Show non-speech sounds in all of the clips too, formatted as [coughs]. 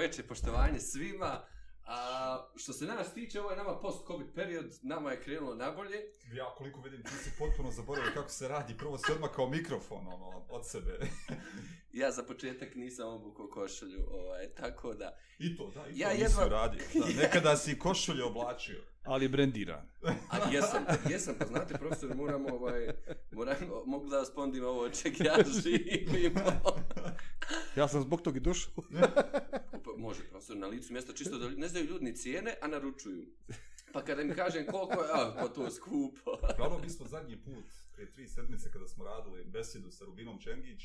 veče, poštovanje svima. A, što se nas tiče, ovo je nama post-covid period, nama je krenulo nabolje. Ja koliko vidim, ti si potpuno zaboravio kako se radi. Prvo se odmah kao mikrofon ono, od sebe ja za početak nisam obukao košulju, ovaj, tako da... I to, da, i to Ja nisi jedva- uradio. Da, nekada si košulje oblačio. Ali brendiran. A jesam, jesam, pa znate, profesor, moramo, ovaj, moramo, mogu da vas pondim ovo od čeg ja živim. Ja sam zbog toga i došao. Pa, može, profesor, na licu mjesta, čisto da ne znaju ljudi ni cijene, a naručuju. Pa kada im kažem koliko je, a, pa to je skupo. Uglavnom, mi smo zadnji put, prije tri sedmice, kada smo radili besedu sa Rubinom Čengić,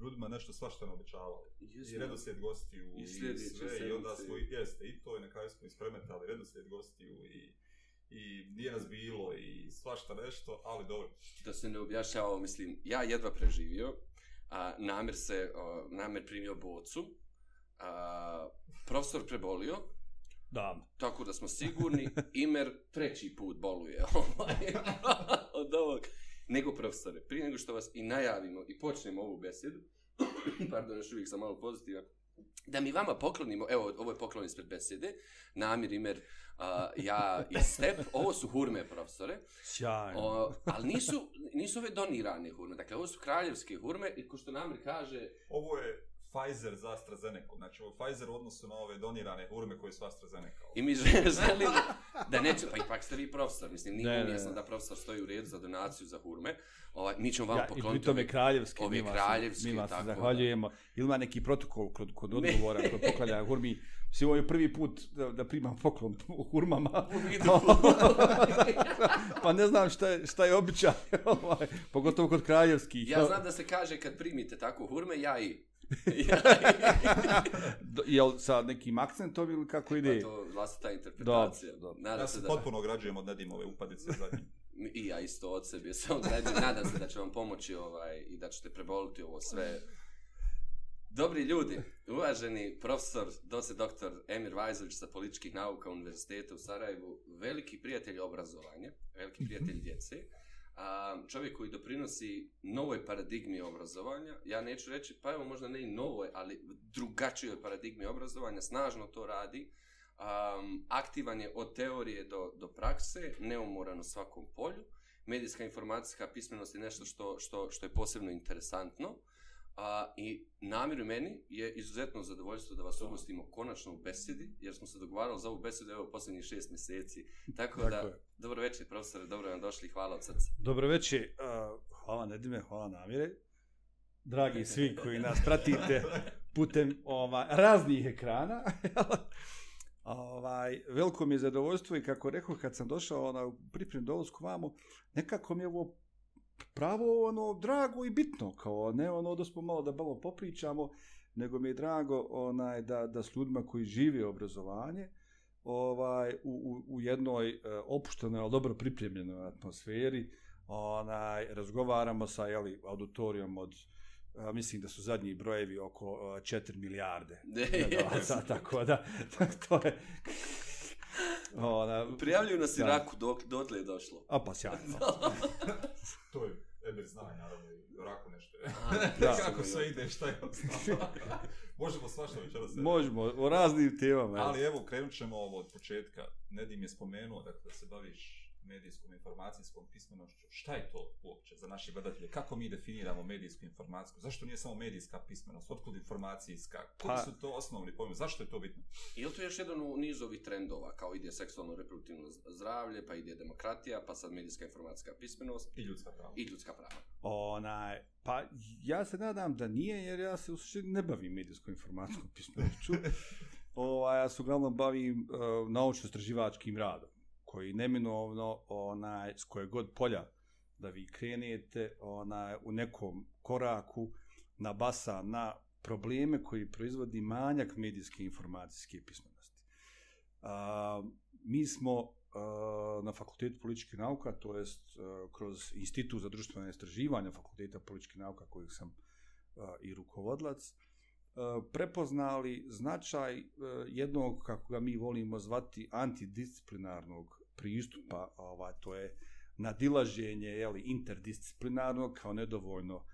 ljudima nešto svašta naobećavali. I redoslijed gostiju I i, sve, i onda smo, jeste, i to je na kraju smo ispremetali, redoslijed gostiju i i nije nas bilo i svašta nešto, ali dobro. da se ne objašnjavao, mislim, ja jedva preživio, a, namjer se, a, namjer primio bocu, a, profesor prebolio, Da. tako da smo sigurni, [laughs] Imer treći put boluje ovaj, [laughs] od ovog. Nego profesore, prije nego što vas i najavimo i počnemo ovu besedu, [coughs] pardon, još uvijek sam malo pozitivan, da mi vama poklonimo, evo, ovo je poklon ispred besede, Namir, Imer, a, ja i Step, ovo su hurme, profesore, Sjajno. O, ali nisu, nisu ove donirane hurme, dakle ovo su kraljevske hurme i ko što Namir kaže, Ovo je Pfizer za AstraZeneca, znači ovo Pfizer u odnosu na ove donirane urme koje su AstraZeneca. i mi [laughs] želimo da neće, pa ipak ste vi profesor, mislim, nije umjesno ne. da profesor stoji u redu za donaciju za hurme, ovaj, mi ćemo vam Ja, I pokloniti pri tome ove- kraljevski. ove mi vas- kraljevske, Mi vas tako da. zahvaljujemo. Ili ima neki protokol kod, kod odgovora, kod poklanja hurmi. Svi ovo je prvi put da, da primam poklon [laughs] u hurmama. [laughs] pa ne znam šta je, šta je običaj, ovaj, pogotovo kod kraljevskih. Ja znam da se kaže kad primite tako hurme, ja i. ja [laughs] Do- Jel sa nekim akcentom ili kako i. ide? Pa to vlastita interpretacija. Dobro, dobro. Nadam Ja se se da... potpuno ograđujem od Nedimove upadice zadnji. [laughs] I ja isto od sebe sam odradio. Nadam se da će vam pomoći ovaj, i da ćete preboliti ovo sve. Dobri ljudi, uvaženi profesor, doce doktor Emir Vajzović sa političkih nauka Univerziteta u Sarajevu, veliki prijatelj obrazovanja, veliki prijatelj djece, a, čovjek koji doprinosi novoj paradigmi obrazovanja, ja neću reći, pa evo možda ne i novoj, ali drugačijoj paradigmi obrazovanja, snažno to radi, um, aktivan je od teorije do, do prakse, neumoran u svakom polju. Medijska informacijska pismenost je nešto što, što, što je posebno interesantno. A, I namjeru meni je izuzetno zadovoljstvo da vas ugostimo konačno u besedi, jer smo se dogovarali za ovu besedu evo posljednjih šest mjeseci. Tako, Tako da, je. dobro večer profesore, dobro vam došli, hvala od srca. Dobro večer, uh, hvala Nedime, hvala Namire. Dragi [laughs] svi koji nas pratite putem ovaj, raznih ekrana. [laughs] ovaj, veliko mi je zadovoljstvo i kako rekao kad sam došao na priprem dolazku vamo, nekako mi je ovo pravo ono drago i bitno, kao ne ono da smo malo da malo popričamo, nego mi je drago onaj da da s ljudima koji žive obrazovanje ovaj u, u, u jednoj e, opuštenoj, ali dobro pripremljenoj atmosferi onaj razgovaramo sa jeli auditorijom od a, mislim da su zadnji brojevi oko a, 4 milijarde [laughs] Ne, gledalaca, tako da [laughs] to je ona, Prijavljuju nas Da. Iraku, dok, dotle je došlo. a pa sjajno [laughs] to je Emir zna, naravno, i raku nešto. [laughs] Da. Kako sve ide, šta je ostalo. [laughs] Možemo svašta večera se. možemo o raznim temama Ali evo, krenut ćemo ovo od početka. Nedim je spomenuo dakle, da se baviš medijskom informacijskom pismenošću. Šta je to uopće za naše gledatelje? Kako mi definiramo medijsku informacijsku? Zašto nije samo medijska pismenost? Otkud informacijska? Koji Pa- su to osnovni pojmovi? Zašto je to bitno? Je li to još jedan u nizu ovih trendova, kao ide seksualno reproduktivno zdravlje, pa ide demokratija, pa sad medijska informacijska pismenost I ljudska prava. i ljudska prava? Onaj, pa ja se nadam da nije, jer ja se u suštini ne bavim medijskom informacijskom pismenošću. [laughs] ovaj, ja se uglavnom bavim uh, naučno-istraživačkim radom, koji neminovno, onaj, s koje god polja da vi krenete onaj, u nekom koraku nabasa na probleme koji proizvodi manjak medijske informacijske pismenosti. A, mi smo a, na Fakultetu političkih nauka, to jest a, kroz Institut za društvene istraživanja Fakulteta političkih nauka kojeg sam a, i rukovodlac, prepoznali značaj jednog, kako ga mi volimo zvati, antidisciplinarnog pristupa, ovaj, to je nadilaženje jeli, interdisciplinarnog kao nedovoljno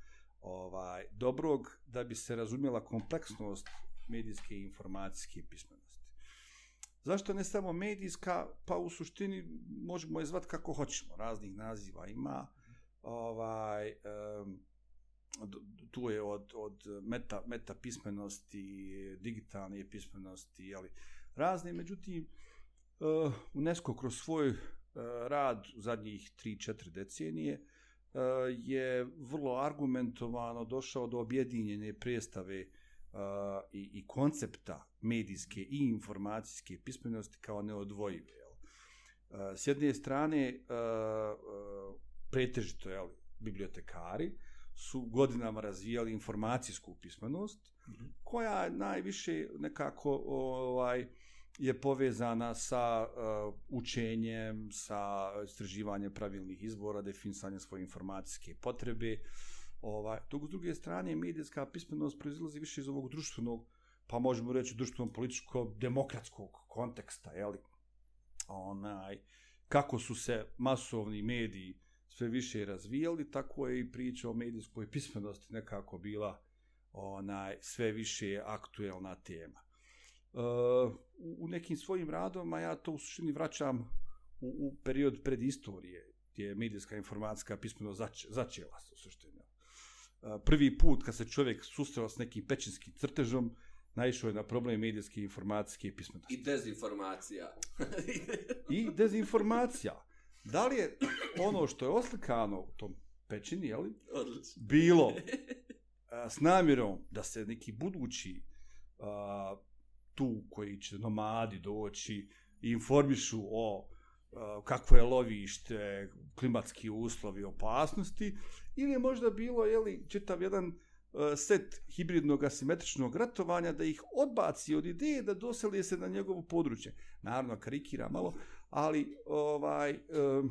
ovaj dobrog da bi se razumjela kompleksnost medijske i informacijske pismenosti. Zašto ne samo medijska, pa u suštini možemo je zvati kako hoćemo, raznih naziva ima, ovaj, um, tu je od, od meta, meta pismenosti, digitalne pismenosti, ali razne, međutim, uh, UNESCO kroz svoj uh, rad u zadnjih 3-4 decenije uh, je vrlo argumentovano došao do objedinjene predstave uh, i, i koncepta medijske i informacijske pismenosti kao neodvojive. Jel? S jedne strane, pretežito je bibliotekari, su godinama razvijali informacijsku pismenost, mm -hmm. koja najviše nekako ovaj, je povezana sa uh, učenjem, sa istraživanjem pravilnih izbora, definisanjem svoje informacijske potrebe. Ovaj, dok s druge strane, medijska pismenost proizilazi više iz ovog društvenog, pa možemo reći društveno-političko-demokratskog konteksta, jeli? Onaj, kako su se masovni mediji sve više razvijali, tako je i priča o medijskoj pismenosti nekako bila onaj sve više aktuelna tema. Uh, u nekim svojim radovima ja to u suštini vraćam u, u period predistorije, gdje je medijska informacijska pismenost zač, začela se u suštini. Uh, prvi put kad se čovjek susreo s nekim pećinskim crtežom, naišao je na problem medijske informacijske pismenosti. I dezinformacija. [laughs] I dezinformacija. Da li je ono što je oslikano u tom pećini, jeli, Odlično. bilo a, [laughs] s namjerom da se neki budući a, tu koji će nomadi doći i informišu o e, kakvo je lovište, klimatski uslovi, opasnosti, ili je možda bilo jeli, čitav jedan e, set hibridnog asimetričnog ratovanja da ih odbaci od ideje da doseli se na njegovo područje. Naravno, karikira malo, ali ovaj um,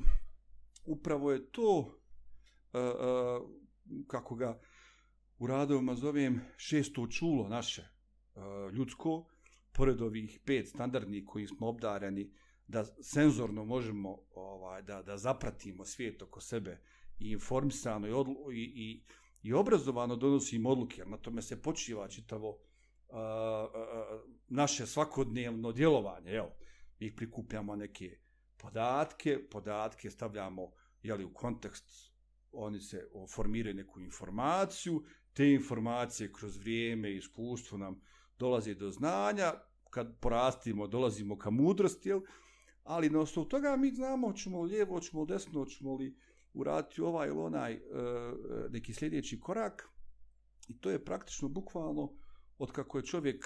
upravo je to uh, uh, kako ga u radovima zovem šesto čulo naše uh, ljudsko pored ovih pet standardnih koji smo obdareni da senzorno možemo ovaj da da zapratimo svijet oko sebe i informisano i, odlu, i, i, i obrazovano donosimo odluke, na tome se počiva čitavo uh, uh, naše svakodnevno djelovanje, jel? Mi prikupljamo neke podatke, podatke stavljamo jeli, u kontekst, oni se formiraju neku informaciju, te informacije kroz vrijeme i iskustvo nam dolazi do znanja, kad porastimo, dolazimo ka mudrosti, jel? ali na osnovu toga mi znamo, hoćemo lijevo, hoćemo desno, hoćemo li uraditi ovaj ili onaj e, e, neki sljedeći korak. I to je praktično bukvalno od kako je čovjek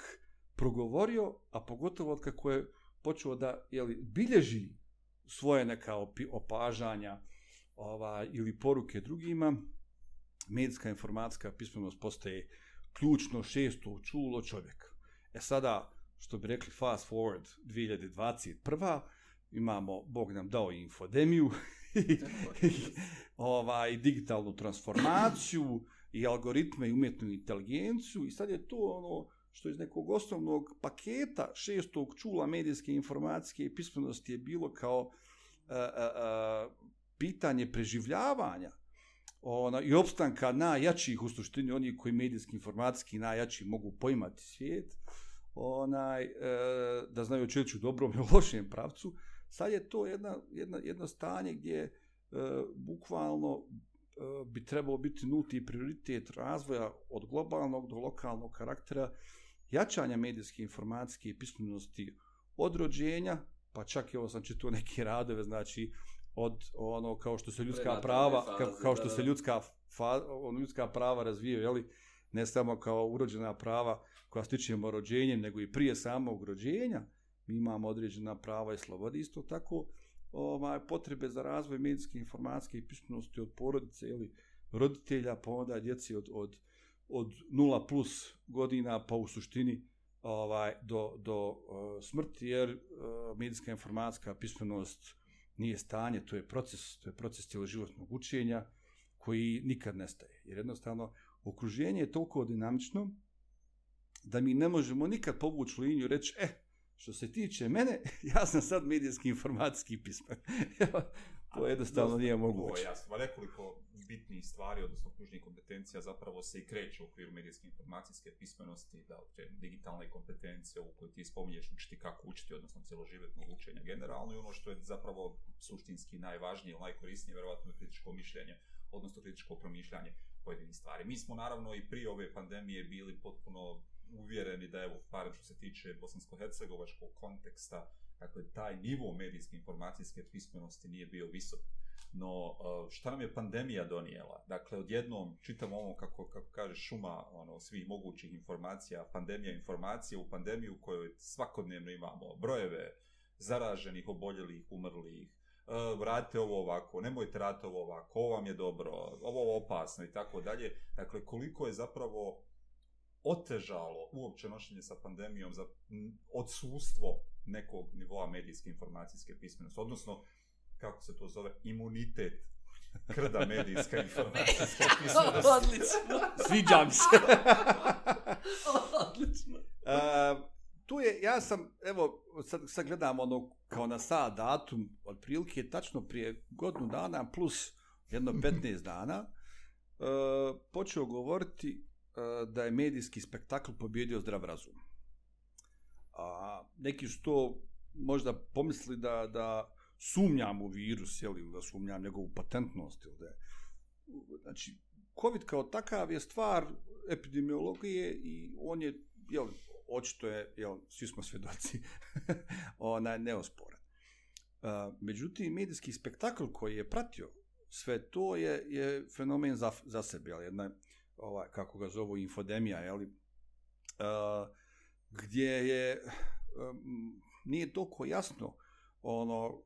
progovorio, a pogotovo od kako je počeo da jeli, bilježi svoje neka opažanja ova, ili poruke drugima, medijska informacijska pismenost postaje ključno šesto čulo čovjeka. E sada, što bi rekli fast forward 2021. imamo, Bog nam dao infodemiju, [laughs] ovaj, digitalnu transformaciju i algoritme i umjetnu inteligenciju i sad je to ono što iz nekog osnovnog paketa šestog čula medijske informacijske i pismenosti je bilo kao a, a, a, pitanje preživljavanja ona, i opstanka najjačih u suštini, oni koji medijski informacijski najjači mogu poimati svijet, onaj, e, da znaju čeću dobrom i lošem pravcu, sad je to jedna, jedna, jedno stanje gdje e, bukvalno e, bi trebalo biti nulti prioritet razvoja od globalnog do lokalnog karaktera, jačanja medijske informacijske i pismenosti od rođenja, pa čak i ovo sam čitao neke radove, znači od ono kao što se ljudska prava faze, kao, kao što se ljudska fa, ono, ljudska prava razvijaju, je li ne samo kao urođena prava koja stičemo rođenjem, nego i prije samog rođenja, mi imamo određena prava i slobode, isto tako ovaj, potrebe za razvoj medijske informacijske i pismenosti od porodice ili roditelja, pa onda djeci od, od, od 0 plus godina pa u suštini ovaj do, do uh, smrti jer e, uh, medijska informacijska pismenost nije stanje, to je proces, to je proces cjeloživotnog učenja koji nikad nestaje. Jer jednostavno okruženje je toliko dinamično da mi ne možemo nikad povući liniju i reći, e, što se tiče mene, [laughs] ja sam sad medijski informacijski pismen. [laughs] To jednostavno nije moguće. Ovo je jasno. Nekoliko bitnih stvari, odnosno ključnih kompetencija zapravo se i kreće u okviru medijske informacijske pismenosti, da uopće digitalne kompetencije, u kojoj ti spominješ učiti kako učiti, odnosno cjeloživjetno učenje generalno i ono što je zapravo suštinski najvažnije, najkorisnije, verovatno je kritičko mišljenje, odnosno kritičko promišljanje pojedinih stvari. Mi smo naravno i prije ove pandemije bili potpuno uvjereni da evo, barem što se tiče bosansko-hercegovačkog konteksta, dakle, taj nivo medijske informacijske pismenosti nije bio visok. No, e, šta nam je pandemija donijela? Dakle, odjednom čitamo ovo, kako, kako kaže šuma ono, svih mogućih informacija, pandemija informacija u pandemiju u kojoj svakodnevno imamo brojeve zaraženih, oboljelih, umrlih, uh, vratite ovo ovako, nemojte raditi ovo ovako, ovo vam je dobro, ovo je opasno i tako dalje. Dakle, koliko je zapravo otežalo uopće nošenje sa pandemijom za odsustvo nekog nivoa medijske informacijske pismenosti, odnosno, kako se to zove, imunitet krda medijska informacijska [laughs] pismenost. Odlično. Sviđam se. [laughs] Odlično. Uh, tu je, ja sam, evo, sad, sad gledam ono, kao na sad datum, otprilike tačno prije godinu dana plus jedno 15 dana, uh, počeo govoriti uh, da je medijski spektakl pobjedio zdrav razum. A neki su to možda pomisli da, da sumnjam u virus, jel, da sumnjam njegovu patentnost, ili da je. Znači, COVID kao takav je stvar epidemiologije i on je, jel, očito je, jel, svi smo svjedoci, [laughs] ona neosporan. Uh, međutim, medijski spektakl koji je pratio sve to je, je fenomen za, za sebe, jel, jedna, ovaj, kako ga zovu, infodemija, jel, uh, gdje je, um, nije toliko jasno, ono,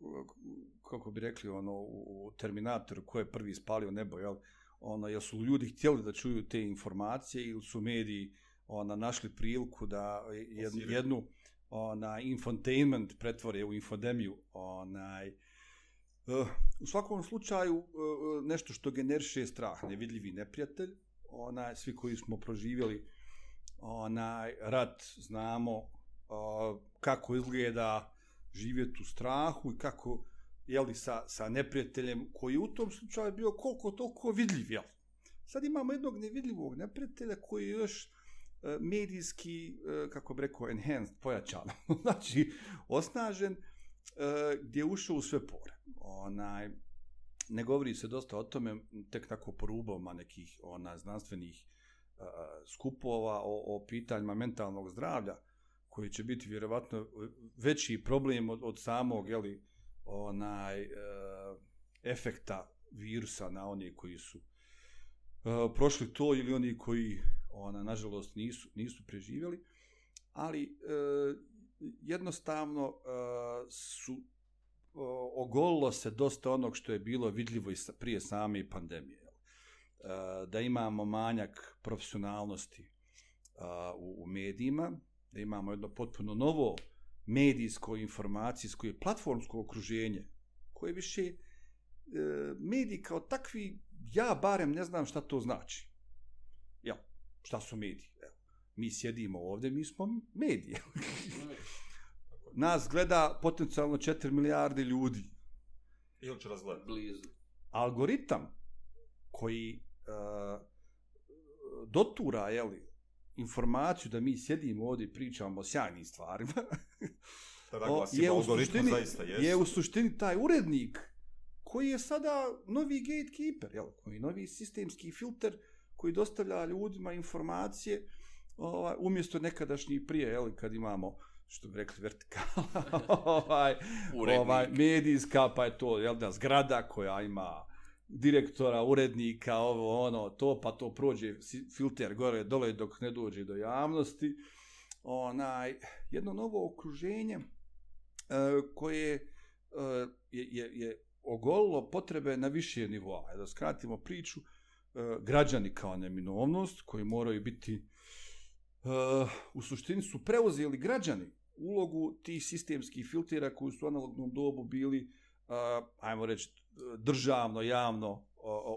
kako bi rekli, ono, u Terminatoru, ko je prvi spalio nebo, jel, ono, jel su ljudi htjeli da čuju te informacije ili su mediji ona, našli priliku da jed, jednu ona, infotainment pretvore u infodemiju. Onaj, uh, u svakom slučaju, uh, nešto što generiše strah, nevidljivi neprijatelj, onaj, svi koji smo proživjeli onaj rat, znamo uh, kako izgleda živjeti u strahu i kako jeli, sa, sa neprijateljem koji u tom slučaju bio koliko toliko vidljiv. Jel? Sad imamo jednog nevidljivog neprijatelja koji je još E, medijski, e, kako bi rekao, enhanced, pojačan. [laughs] znači, osnažen, e, gdje je ušao u sve pore. Onaj, ne govori se dosta o tome, tek tako po rubama nekih ona, znanstvenih uh, skupova o, o pitanjima mentalnog zdravlja, koji će biti vjerovatno veći problem od, od samog jeli, onaj, e, efekta virusa na oni koji su e, prošli to ili oni koji ona nažalost nisu nisu preživjeli ali e, jednostavno e, su e, ogolilo se dosta onog što je bilo vidljivo i prije same pandemije e, da imamo manjak profesionalnosti e, u, u medijima da imamo jedno potpuno novo medijsko, informacijsko i platformsko okruženje, koje više e, mediji kao takvi, ja barem ne znam šta to znači. Šta su mediji? Evo, mi sjedimo ovdje, mi smo mediji. [laughs] Nas gleda potencijalno 4 milijarde ljudi. Ili će razgledati? Blizu. Algoritam koji e, dotura, jeli, informaciju da mi sjedimo ovdje i pričamo o sjajnim stvarima. o, je, [laughs] u suštini, je u suštini taj urednik koji je sada novi gatekeeper, jel, koji novi sistemski filter koji dostavlja ljudima informacije ovaj, umjesto nekadašnjih prije, jel, kad imamo što bi rekli vertikala, [laughs] ovaj, ovaj, medijska, pa je to jel, da, zgrada koja ima direktora, urednika, ovo, ono, to, pa to prođe filter gore, dole, dok ne dođe do javnosti. Onaj, jedno novo okruženje uh, koje uh, je, je, je ogolilo potrebe na više nivoa. Da skratimo priču, uh, E, građani kao neminovnost, koji moraju biti, uh, u suštini su preuzeli građani ulogu tih sistemskih filtera koji su u analognom dobu bili, e, ajmo reći, državno, javno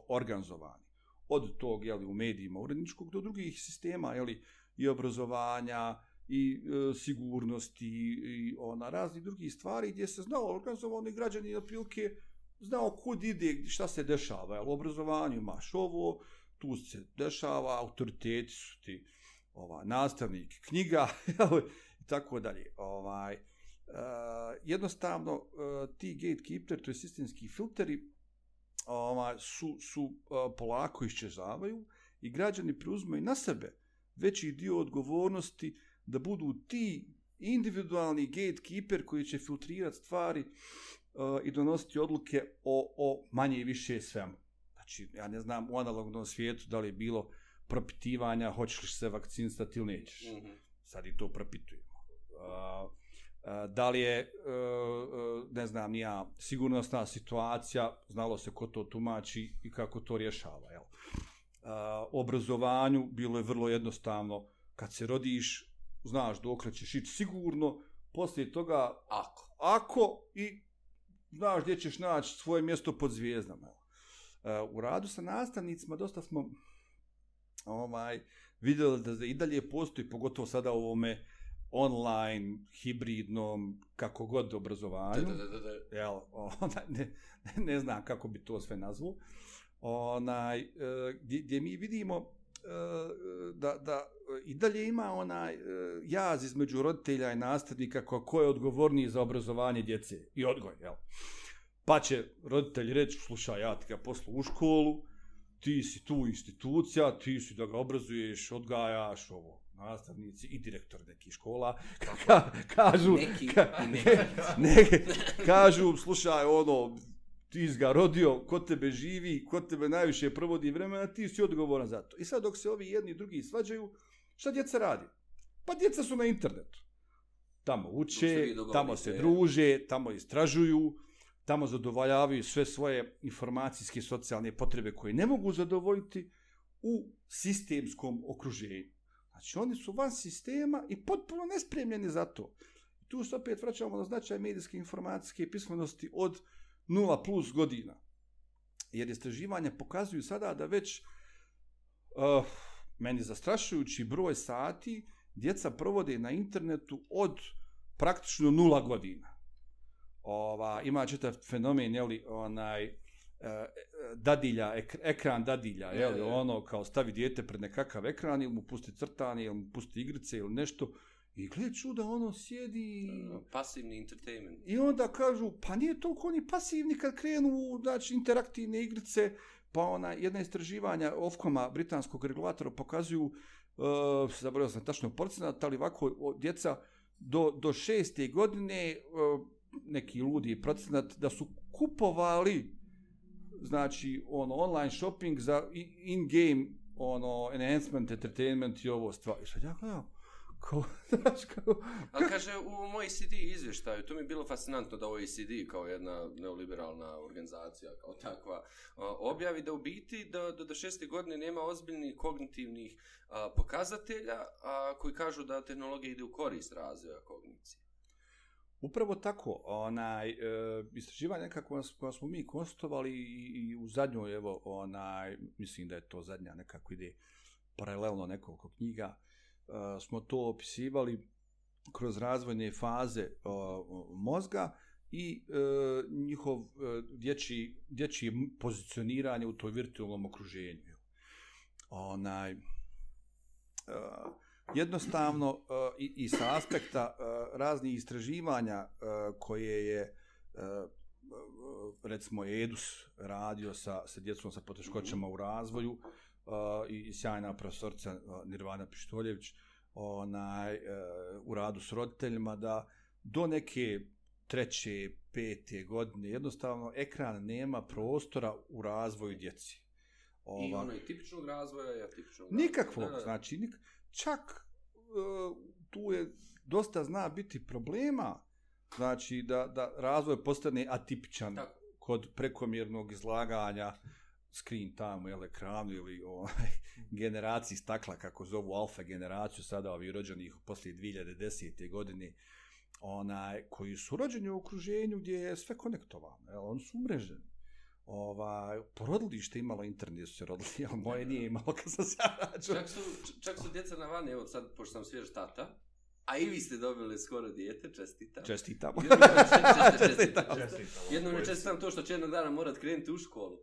organizovani. Od tog, jeli, u medijima uredničkog do drugih sistema, jeli, i obrazovanja, i e, sigurnosti, i ona, razni drugih stvari, gdje se znao organizovani građani, na prilike, znao kud ide, šta se dešava, jel, u obrazovanju imaš ovo, tu se dešava, autoriteti su ti ova, nastavnik knjiga, [laughs] jel, i tako dalje. Ovaj, uh, jednostavno, uh, ti gatekeeper, to je sistemski filteri, ovaj, su, su uh, polako iščezavaju i građani preuzmaju na sebe veći dio odgovornosti da budu ti individualni gatekeeper koji će filtrirati stvari i donositi odluke o, o manje i više svemu. Znači, ja ne znam u analognom svijetu da li je bilo propitivanja hoćeš li se vakcinisati ili nećeš. Mhm. Sad i to propitujemo. Da li je, uh, uh, ne znam, nija sigurnosna situacija, znalo se ko to tumači i kako to rješava. Jel? Uh, obrazovanju bilo je vrlo jednostavno. Kad se rodiš, znaš dok ćeš ići sigurno, poslije toga Ako. ako i znaš gdje ćeš naći svoje mjesto pod zvijezdama. Uh, u radu sa nastavnicima dosta smo ovaj, vidjeli da i dalje postoji, pogotovo sada u ovome online, hibridnom, kako god obrazovanju. Da, da, da, da. Jel, onaj, ne, ne, znam kako bi to sve nazvao. Onaj, e, gdje, gdje mi vidimo e, da, da i dalje ima onaj e, jaz između roditelja i nastavnika ko, ko je odgovorniji za obrazovanje djece i odgoj, jel? Pa će roditelj reći, slušaj, ja ti ga poslu u školu, ti si tu institucija, ti si da ga obrazuješ, odgajaš, ovo, nastavnici i direktor nekih škola, [laughs] ka, kažu, Neki ka, [laughs] neki. ne, kažu, slušaj, ono, ti ga rodio, kod tebe živi, kod tebe najviše provodi vremena, ti si odgovoran za to. I sad dok se ovi jedni i drugi svađaju, šta djeca radi? Pa djeca su na internetu. Tamo uče, tamo se druže, tamo istražuju, tamo zadovoljavaju sve svoje informacijske i socijalne potrebe koje ne mogu zadovoljiti u sistemskom okruženju. Znači, oni su van sistema i potpuno nespremljeni za to. Tu se opet vraćamo na značaj medijske informacijske pismenosti od 0 plus godina. Jer istraživanja pokazuju sada da već uh, meni zastrašujući broj sati djeca provode na internetu od praktično nula godina. Ova, ima čitav fenomen, jeli, onaj, e, dadilja, ek, ekran dadilja, Je, je. ono, kao stavi dijete pred nekakav ekran ili mu pusti crtanje ili mu pusti igrice ili nešto i gled čuda, ono sjedi Uh, Pasivni entertainment. i onda kažu, pa nije toliko oni pasivni kad krenu znači, interaktivne igrice, pa ona, jedna istraživanja Ofcoma, britanskog regulatora, pokazuju, uh, zaboravio sam tačno procenat, ali ovako djeca do, do šeste godine, uh, neki ludi procenat, da su kupovali znači ono online shopping za in-game ono enhancement, entertainment i ovo stvari. I sad ja gledam, kao, [laughs] znači, kao, Ali kaže, u moj CD izvještaju, to mi je bilo fascinantno da OECD kao jedna neoliberalna organizacija, kao takva, objavi da u biti da, da do šeste godine nema ozbiljnih kognitivnih a, pokazatelja a, koji kažu da tehnologija ide u korist razvoja kognicije. Upravo tako, onaj, e, istraživanje koja, s- koja smo mi konstatovali i, i u zadnjoj, evo, onaj, mislim da je to zadnja nekako ide paralelno nekoliko knjiga, smo to opisivali kroz razvojne faze mozga i e, njihov e, dječji, pozicioniranje u toj virtualnom okruženju. Onaj, e, jednostavno i, i sa aspekta raznih istraživanja koje je uh, recimo Edus radio sa, sa djecom sa poteškoćama u razvoju i, i sjajna profesorca Nirvana Pištoljević onaj, uh, u radu s roditeljima da do neke treće, pete godine jednostavno ekran nema prostora u razvoju djeci. I Ova- ono i tipičnog razvoja i atipičnog Nikakvog, razvoja. Da, da. znači, nik, čak uh, tu je dosta zna biti problema, znači da, da razvoj postane atipičan Tako. kod prekomjernog izlaganja screen time ili ekranu ili ovaj, generaciji stakla, kako zovu alfa generaciju, sada ovi rođenih poslije 2010. godine, onaj, koji su rođeni u okruženju gdje je sve konektovano, jel, oni su umreženi. Ovaj, porodilište imalo internet su se rodili, ali moje nije imalo kad sam se ja rađao. Čak su, čak su djeca na vani, evo sad, pošto sam svjež tata, A i vi ste dobili skoro dijete, čestitam. Čestitam. Čestitam. [laughs] Čestitam. Jednom ne čestitam to što će jednog dana morat krenuti u školu.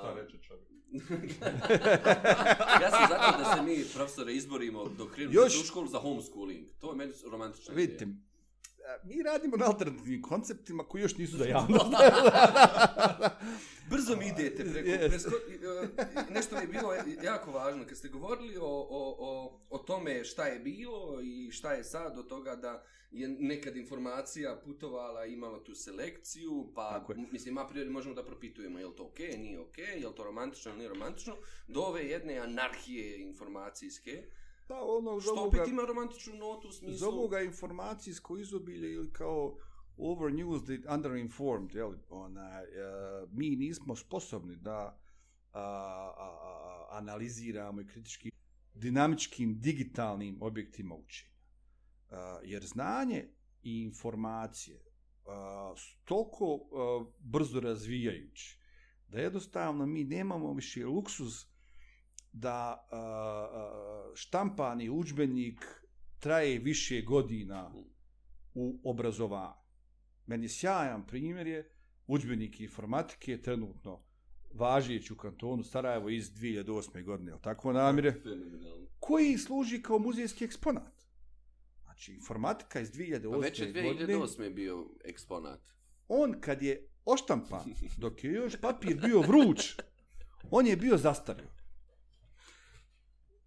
Šta reče čovjek? [laughs] ja sam zato da se mi, profesore, izborimo dok krenemo Još- u školu za homeschooling. To je meni romantično. Vidite, mi radimo na alternativnim konceptima koji još nisu za [laughs] javnost. Brzo mi idete preko... Yes. Presko, e, nešto mi je bilo jako važno. Kad ste govorili o, o, o, o tome šta je bilo i šta je sad od toga da je nekad informacija putovala, imala tu selekciju, pa mislim, a priori možemo da propitujemo je li to okej, nije okej, je li to romantično nije romantično, do ove jedne anarhije informacijske, Da, ono, što opet ima romantičnu notu u smislu... zovu ga informacijsko izobilje ili kao overnewsed i underinformed, jel? Ona, uh, mi nismo sposobni da a, a, a, analiziramo i kritički dinamičkim digitalnim objektima učenja. Uh, jer znanje i informacije uh, toliko uh, brzo razvijajući da jednostavno mi nemamo više luksuz da uh, štampani udžbenik traje više godina u obrazovanju. Meni sjajan primjer je udžbenik informatike trenutno važijeći u kantonu Sarajevo iz 2008. godine, je tako namire? Koji služi kao muzejski eksponat. Znači, informatika iz 2008. Pa već je godine, 2008. bio eksponat. on kad je oštampan, dok je još papir bio vruć, on je bio zastario.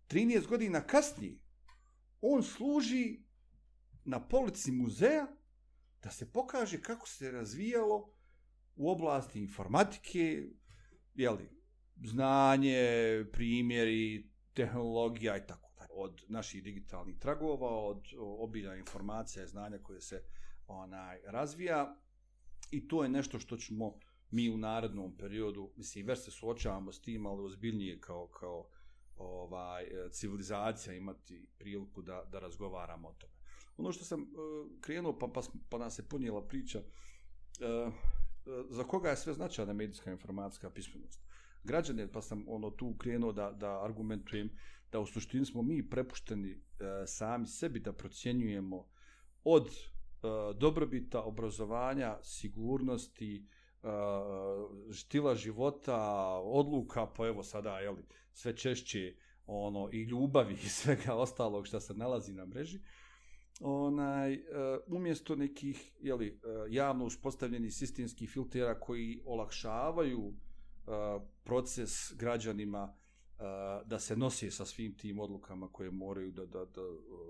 13 godina kasnije, on služi na polici muzeja da se pokaže kako se razvijalo u oblasti informatike, jeli, znanje, primjeri, tehnologija i tako dalje. Od naših digitalnih tragova, od obilja informacija i znanja koje se onaj razvija i to je nešto što ćemo mi u narednom periodu, mislim, već se suočavamo s tim, ali ozbiljnije kao, kao ovaj, e, civilizacija imati priliku da, da razgovaramo o tome. Ono što sam uh, krenuo, pa, pa, pa nas je punijela priča, uh, za koga je sve značajna medijska informacijska pismenost. Građane, pa sam ono tu krenuo da, da argumentujem da u suštini smo mi prepušteni e, sami sebi da procjenjujemo od e, dobrobita, obrazovanja, sigurnosti, e, štila života, odluka, pa evo sada, jeli, sve češće ono i ljubavi i svega ostalog što se nalazi na mreži onaj e, umjesto nekih je li e, javno uspostavljenih sistemskih filtera koji olakšavaju e, proces građanima da se nosi sa svim tim odlukama koje moraju da, da, da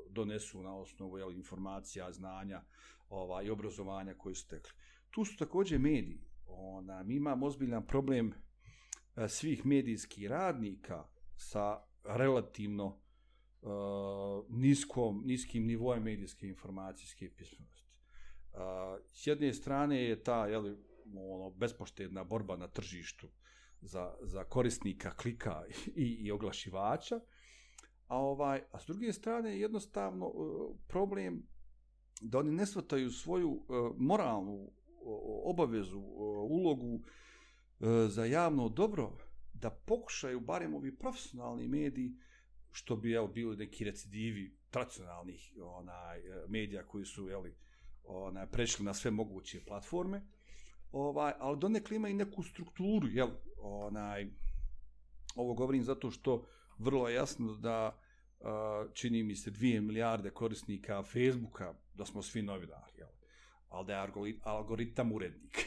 donesu na osnovu jel, informacija, znanja ova, i obrazovanja koje su tekli. Tu su također mediji. Ona, mi imamo ozbiljan problem uh, E, svih medijskih radnika sa relativno uh, niskom, niskim nivojem medijske informacijske pismenosti. Uh, s jedne strane je ta jeli, ono, bespoštedna borba na tržištu za, za korisnika klika i, i oglašivača, a, ovaj, a s druge strane je jednostavno uh, problem da oni ne svataju svoju uh, moralnu uh, obavezu, uh, ulogu uh, E, za javno dobro, da pokušaju, barem ovi profesionalni mediji, što bi jel, bili neki recidivi tradicionalnih onaj, e, medija koji su jeli, onaj, prešli na sve moguće platforme, ovaj, al donekle ima i neku strukturu, jel, onaj, ovo govorim zato što vrlo je jasno da e, čini mi se 2 milijarde korisnika Facebooka, da smo svi novinari, ali da je algori- algoritam urednik.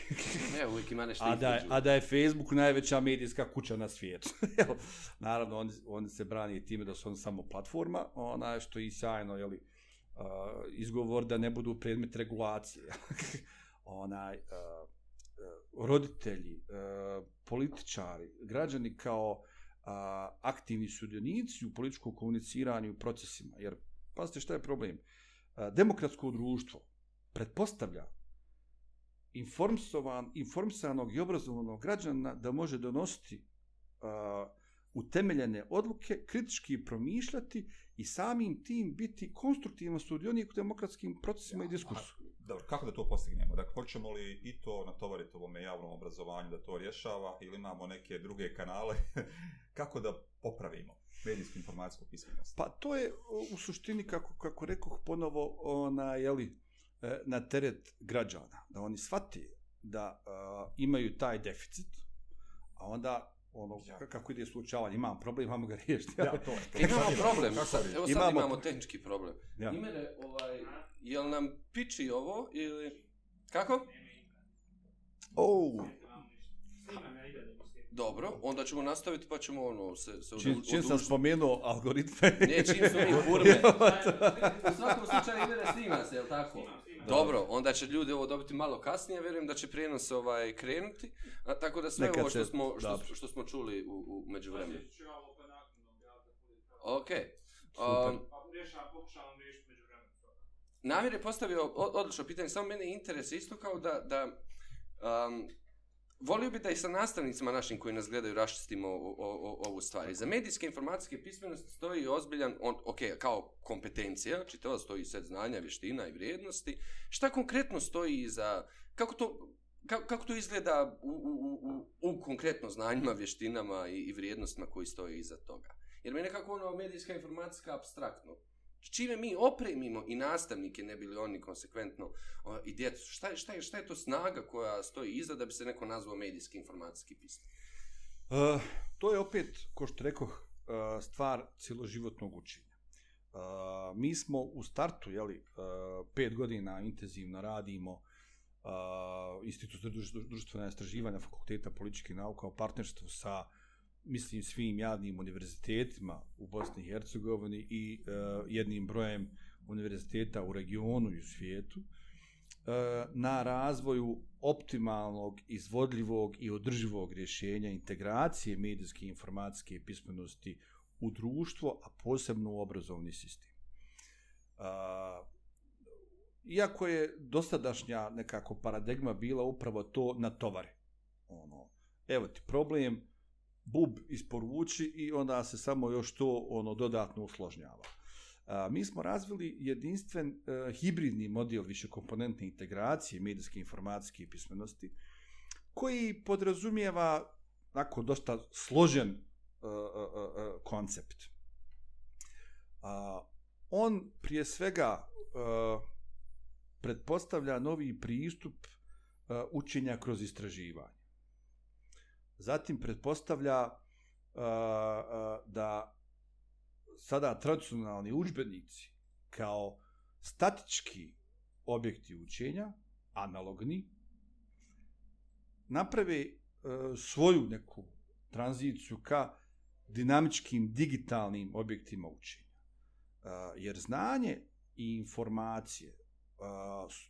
Ne, uvijek ima nešto a, da je, a da je Facebook najveća medijska kuća na svijetu. [laughs] Naravno, oni, oni se brani time da su oni samo platforma, ona što je i sjajno, jeli, uh, izgovor da ne budu predmet regulacije. Onaj, uh, uh, roditelji, uh, političari, građani kao uh, aktivni sudionici u političkom komuniciranju i procesima. Jer, pazite šta je problem. Uh, demokratsko društvo pretpostavlja informsovan, informisanog i obrazovanog građana da može donositi uh, utemeljene odluke, kritički promišljati i samim tim biti konstruktivan sudionik u demokratskim procesima i diskursu. Dobro, kako da to postignemo? Dakle, hoćemo li i to natovariti ovome javnom obrazovanju da to rješava ili imamo neke druge kanale? [laughs] kako da popravimo medijsku informacijsku pismenost? Pa to je u suštini, kako, kako rekoh ponovo, ona, jeli, na teret građana. Da oni shvati da uh, imaju taj deficit, a onda ono, Ja. ja. kako ide slučavanje, imam problem, imamo ga riješiti. Ja, to je. Imamo problem, sad, evo sad Imamo- imamo tehnički problem. Ja. Imene, ovaj, jel nam piči ovo ili... Kako? Oh, Dobro, onda ćemo nastaviti pa ćemo ono se, se čim, čim sam spomenuo algoritme. Ne, čim su mi [laughs] kurme. U svakom slučaju ide da snima se, jel tako? Dobro, onda će ljudi ovo dobiti malo kasnije, vjerujem da će prijenos ovaj krenuti, a tako da sve Nekad ovo što se- smo, što, dobro. što smo čuli u, u međuvremenu. Ok. Super. Um, Namir je postavio o- odlično pitanje, samo mene interes isto kao da, da um, volio bi da i sa nastavnicima našim koji nas gledaju raščistimo o- o- o- ovu stvar. Za medijske informacijske pismenosti stoji ozbiljan, on, ok, kao kompetencija, čitava stoji set znanja, vještina i vrijednosti. Šta konkretno stoji iza, kako to, kako, kako to izgleda u, u, u, u, u konkretno znanjima, vještinama i, i vrijednostima koji stoje iza toga? Jer mi je nekako ono medijska informacijska abstraktno. Čime mi opremimo i nastavnike, ne bili oni konsekventno o, i djecu. Šta šta, je, šta je to snaga koja stoji iza da bi se neko nazvao medijski informacijski pismen? Uh, to je opet, ko što rekoh, uh, stvar cijeloživotnog učenja. Uh, mi smo u startu, jeli, uh, pet godina intenzivno radimo uh, Institut društvene društvena istraživanja Fakulteta političkih nauka u partnerstvu sa mislim svim javnim univerzitetima u Bosni i Hercegovini i uh, jednim brojem univerziteta u regionu i u svijetu e, na razvoju optimalnog, izvodljivog i održivog rješenja integracije medijske i informacijske pismenosti u društvo, a posebno u obrazovni sistem. A, iako je dosadašnja nekako paradigma bila upravo to na tovare. Ono, evo ti problem, bub isporuči i onda se samo još to ono dodatno usložnjava. A, mi smo razvili jedinstven e, hibridni model višekomponentne integracije medijske informacijske pismenosti koji podrazumijeva onako dosta složen e, e, e, e koncept. A, on prije svega e, pretpostavlja novi pristup e, učenja kroz istraživanje. Zatim pretpostavlja uh, uh, da sada tradicionalni udžbenici kao statički objekti učenja, analogni, naprave e, svoju neku tranziciju ka dinamičkim digitalnim objektima učenja. E, jer znanje i informacije e,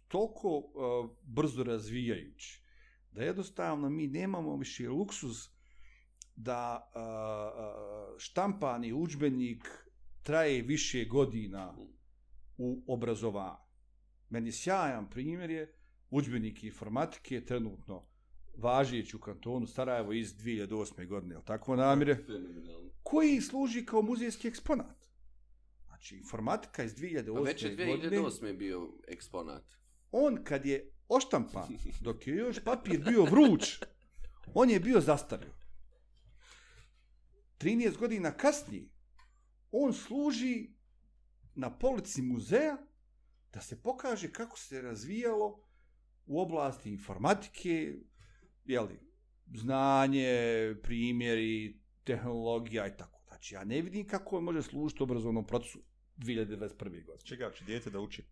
toliko e, brzo razvijajući da jednostavno mi nemamo više luksuz da a, a, štampani udžbenik traje više godina u obrazovanju. Meni sjajan primjer je udžbenik informatike trenutno važeći u kantonu Sarajevo iz 2008. godine, je tako namire? Koji služi kao muzejski eksponat. Znači, informatika iz 2008. Pa već je godine, 2008. bio eksponat. on kad je oštampan, dok je još papir bio vruć, on je bio zastario. 13 godina kasnije, on služi na polici muzeja da se pokaže kako se razvijalo u oblasti informatike, jeli, znanje, primjeri, tehnologija i tako. Znači, ja ne vidim kako on može služiti obrazovnom procesu 2021. godine. Čega će dijete da uči?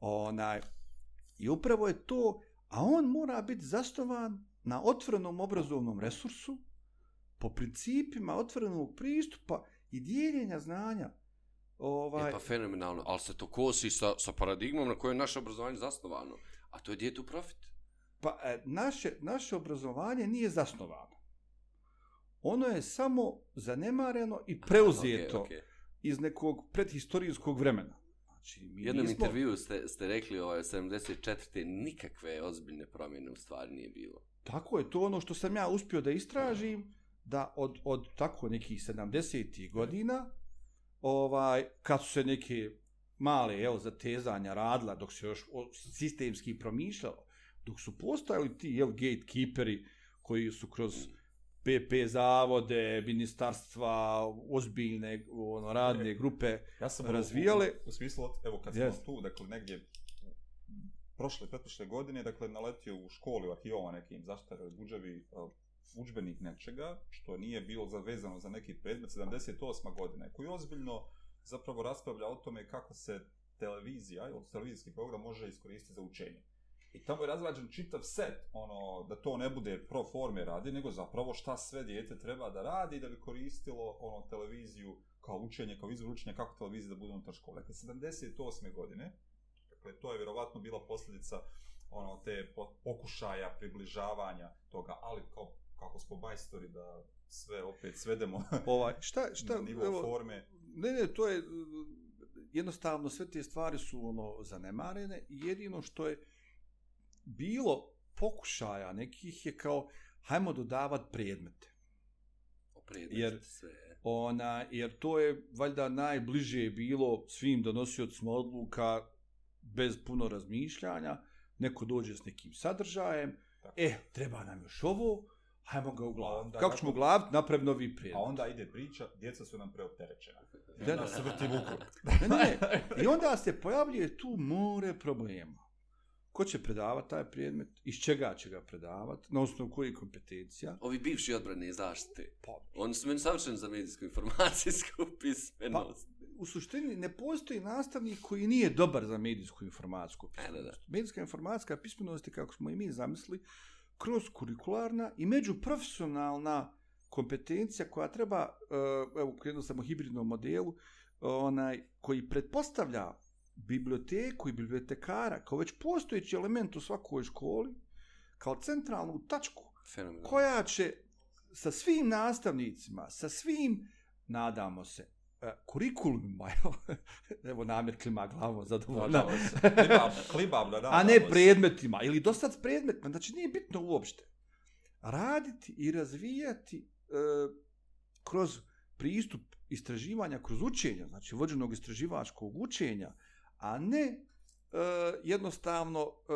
Onaj, I upravo je to, a on mora biti zasnovan na otvorenom obrazovnom resursu, po principima otvorenog pristupa i dijeljenja znanja. Ovaj, E pa fenomenalno, ali se to kosi sa, sa paradigmom na kojoj je naše obrazovanje zasnovano. A to je djetu profit. pa e, naše, naše obrazovanje nije zasnovano. Ono je samo zanemareno i preuzeto Ok, ok. iz nekog predhistorijskog vremena. Znači, mi jednom nismo- intervju ste, ste rekli ovaj, 74. nikakve ozbiljne promjene u stvari nije bilo. Tako je to ono što sam ja uspio da istražim, da od, od tako nekih 70. godina, ovaj, kad su se neke male jel, zatezanja radila, dok se još sistemski promišljalo, dok su postojali ti jel, gatekeeperi koji su kroz PP zavode, ministarstva, ozbiljne ono, radne grupe, Ja sam razvijale- u, u, u smislu, evo kad Jest. smo tu, dakle negdje prošle, pretprošle godine, dakle naletio u školi u arhivama nekim zastarali buđevi uh, učbenik nečega, što nije bilo zavezano za neki predmet, 78. godine, koji ozbiljno zapravo raspravlja o tome kako se televizija, od televizijski program može iskoristiti za učenje. I tamo je razrađen čitav set, ono, da to ne bude pro forme radi, nego zapravo šta sve dijete treba da radi da bi koristilo ono, televiziju kao učenje, kao izvor učenja, kako televizija da bude unutar škole. Dakle, 78. godine, dakle, to je vjerovatno bila posljedica ono, te po- pokušaja približavanja toga, ali kao, kako smo bajstori da sve opet svedemo [laughs] ovaj, šta, šta, na nivo evo, forme. Ne, ne, to je, jednostavno sve te stvari su ono zanemarene jedino što je bilo pokušaja nekih je kao hajmo dodavat predmete. Opredmet Jer- sve. Ona, jer to je valjda najbliže bilo svim donosiocima odluka bez puno razmišljanja, neko dođe s nekim sadržajem, Tako. e, treba nam još ovo, hajmo ga uglaviti. Kako nakon- ćemo uglaviti, napravi novi predmet. A onda ide priča, djeca su nam preopterećena. I Da, onda da. se vrti vukom. Ne, ne, ne. I onda se pojavljuje tu more problema. Ko će predavati taj predmet? Iz čega će ga predavati? Na osnovu kojih kompetencija? Ovi bivši odbrane i zaštite. Pa, Oni su meni savršeni za medijsku informacijsku [laughs] pismenost. u suštini ne postoji nastavnik koji nije dobar za medijsku informacijsku E, da, da. pismenost. Medijska informacijska pismenost je, kako smo i mi zamislili, kroz kurikularna i međuprofesionalna kompetencija koja treba, eh, evo, krenuo sam o hibridnom modelu, onaj, koji pretpostavlja biblioteku i bibliotekara kao već postojeći element u svakoj školi, kao centralnu tačku Fenomenalno. koja će sa svim nastavnicima, sa svim, nadamo se, e, kurikulumima, [laughs] evo, evo namjer klima glavom zadovoljna, Nadamo se. Klibab, klibab, da a ne predmetima, ili do sad s predmetima, znači nije bitno uopšte. Raditi i razvijati e, kroz pristup istraživanja, kroz učenja, znači vođenog istraživačkog učenja, a ne e, jednostavno e,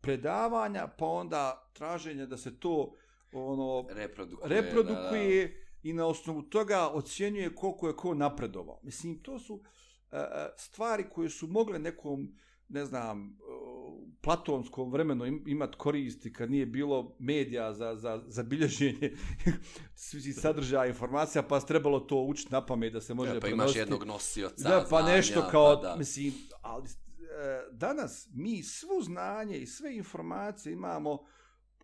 predavanja, pa onda traženja da se to ono Reprodukuje. reprodukuje i na osnovu toga ocjenjuje koliko je ko napredovao. Mislim, to su e, e, stvari koje su mogle nekom, ne znam, platonskom vremenu im, imat koristi kad nije bilo medija za, za, za bilježenje [laughs] sadržaja informacija, pa se trebalo to učiti na pamet da se može Da, pa imaš prenositi. jednog nosioca Da, pa znanja, nešto kao, pa da. mislim, ali e, danas mi svu znanje i sve informacije imamo,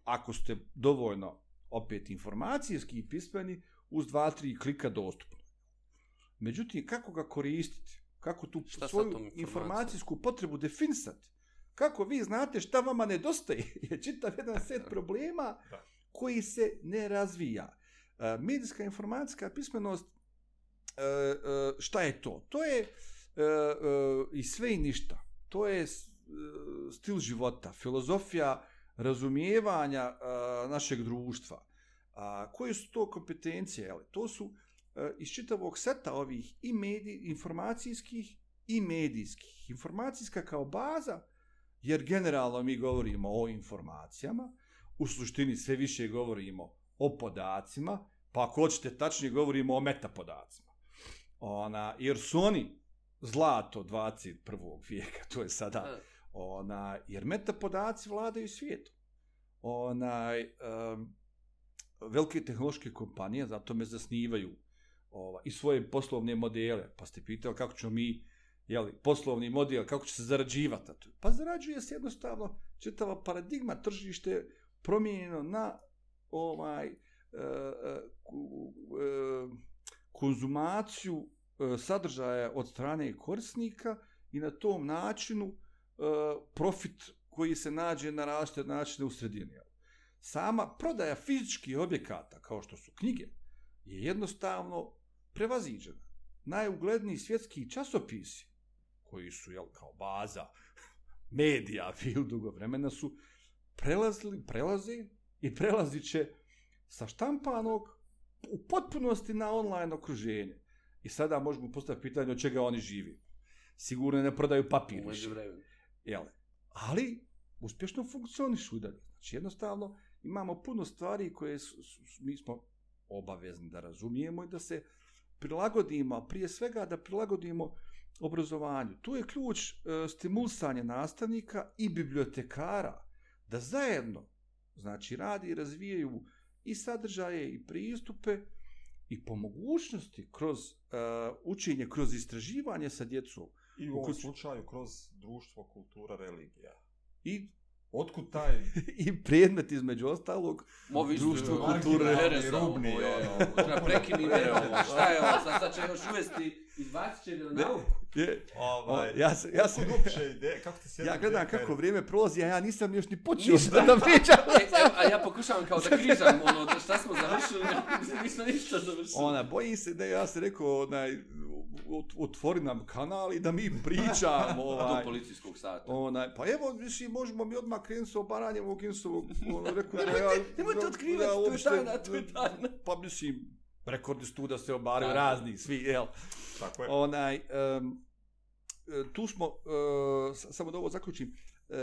ako ste dovoljno opet informacijski pismeni, uz dva, tri klika dostupno. Međutim, kako ga koristiti? Kako tu Šta svoju informacijsku potrebu definisati? Kako vi znate šta vama nedostaje? [laughs] Je čitav jedan set problema koji se ne razvija. E, medijska informacijska pismenost, e, e, šta je to? To je i sve i ništa. To je stil života, filozofija razumijevanja našeg društva. A koje su to kompetencije? To su iz čitavog seta ovih i medij, informacijskih i medijskih. Informacijska kao baza, jer generalno mi govorimo o informacijama, u suštini sve više govorimo o podacima, pa ako hoćete tačnije govorimo o metapodacima. Ona, jer su oni zlato 21. vijeka, to je sada Da. ona, jer metapodaci vladaju svijetom. Onaj, um, velike tehnološke kompanije zato me zasnivaju ova, i svoje poslovne modele. Pa ste pitali kako ćemo mi, jeli, poslovni model, kako će se zarađivati? Pa zarađuje se jednostavno čitava paradigma tržište promijenjeno na ovaj e, e, e, konzumaciju e, sadržaja od strane korisnika i na tom načinu e, profit koji se nađe na različite načine u sredini. Sama prodaja fizičkih objekata, kao što su knjige, je jednostavno prevaziđena. Najugledniji svjetski časopisi, koji su jel, kao baza medija bili dugo vremena, su prelazili, prelaze i prelazit će sa štampanog u potpunosti na online okruženje. I sada možemo postaviti pitanje od čega oni živi. sigurno ne prodaju papir više. Jel? Ali, uspješno funkcionišu i dalje. Znači, jednostavno, imamo puno stvari koje su, su, su- mi smo obavezni da razumijemo i da se prilagodimo, a prije svega da prilagodimo obrazovanju. Tu je ključ e, stimulisanja nastavnika i bibliotekara da zajedno znači radi i razvijaju i sadržaje i pristupe i po mogućnosti kroz e, učenje, kroz istraživanje sa djecom I u ovom slučaju kroz društvo, kultura, religija. i Otkud taj [laughs] i predmet između ostalog Mo vi Društvo kulture. Marginalni, Rubni, ovo je- ono. Treba prekinuti [laughs] ovo. Šta je ovo? Sad, sad će još uvesti izbacit će na nauku. je, ovaj, ja sam- ja sam- uopće kako ti se ja gledam kako kad- vrijeme prolazi, a ja nisam još ni počeo Ništa. da pričam. E, evo, a ja pokušavam kao da križam ono, da šta smo završili, nismo ništa završili. Ona, bojim se da ja sam rekao, onaj, ot- otvori nam kanal i da mi pričamo. Do Ovaj, policijskog sata. onaj, pa evo, mislim, možemo mi odmah krenuti sa obaranjem ovog Insovog, ono, rekao ja... Nemojte, nemojte da- otkrivati, da to je tajna, to je tajna. Pa mislim, rekordi su tu da se obaraju razni, svi, jel? Tako je. Onaj, e, tu smo, s- samo da ovo zaključim, e,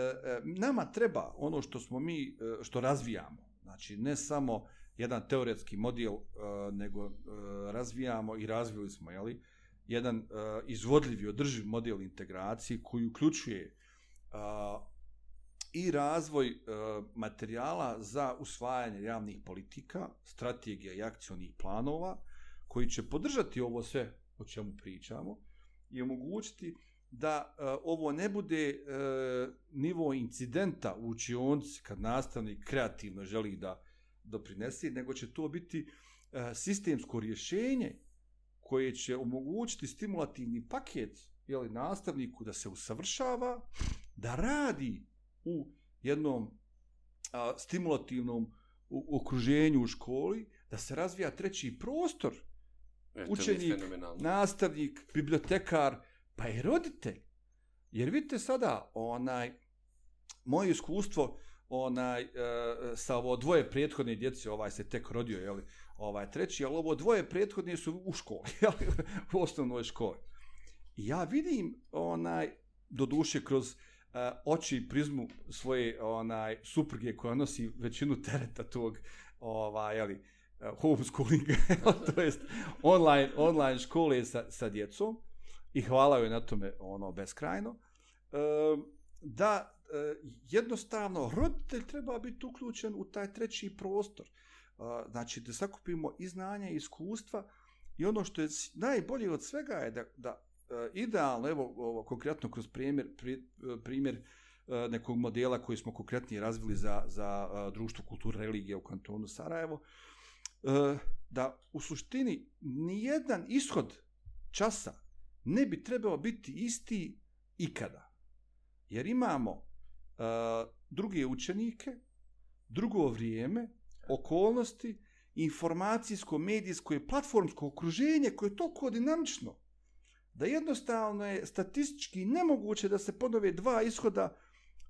nama treba ono što smo mi, e, što razvijamo. Znači, ne samo jedan teoretski model, e, nego e, razvijamo i razvili smo, jeli, jedan e, izvodljiv i održiv model integracije koji uključuje a, i razvoj e, materijala za usvajanje javnih politika, strategija i akcionih planova, koji će podržati ovo sve o čemu pričamo i omogućiti da e, ovo ne bude e, nivo incidenta u učionci kad nastavnik kreativno želi da doprinese, nego će to biti e, sistemsko rješenje koje će omogućiti stimulativni paket jeli, nastavniku da se usavršava, da radi u jednom a, stimulativnom u, okruženju u školi, da se razvija treći prostor, E, učenik, nastavnik, bibliotekar, pa i roditelj. Jer vidite sada, onaj, moje iskustvo onaj, e, sa ovo dvoje prethodne djece, ovaj se tek rodio, jeli, ovaj treći, ali ovo dvoje prethodne su u školi, [laughs] jeli, u osnovnoj školi. I ja vidim, onaj, do duše kroz E, oči prizmu svoje onaj supruge koja nosi većinu tereta tog ovaj jeli uh, e, homeschooling [laughs] to jest online online škole sa sa djecom i hvala joj na tome ono beskrajno. Uh, da uh, jednostavno roditelj treba biti uključen u taj treći prostor. Uh, znači da sakupimo i znanja i iskustva i ono što je najbolje od svega je da, da E, idealno, evo ovo, konkretno kroz primjer, pri, e, primjer e, nekog modela koji smo konkretnije razvili za, za društvo kulture religije u kantonu Sarajevo, da u suštini nijedan ishod časa ne bi trebao biti isti ikada. Jer imamo druge učenike, drugo vrijeme, okolnosti, informacijsko, medijsko i platformsko okruženje koje je toliko dinamično da jednostavno je statistički nemoguće da se ponove dva ishoda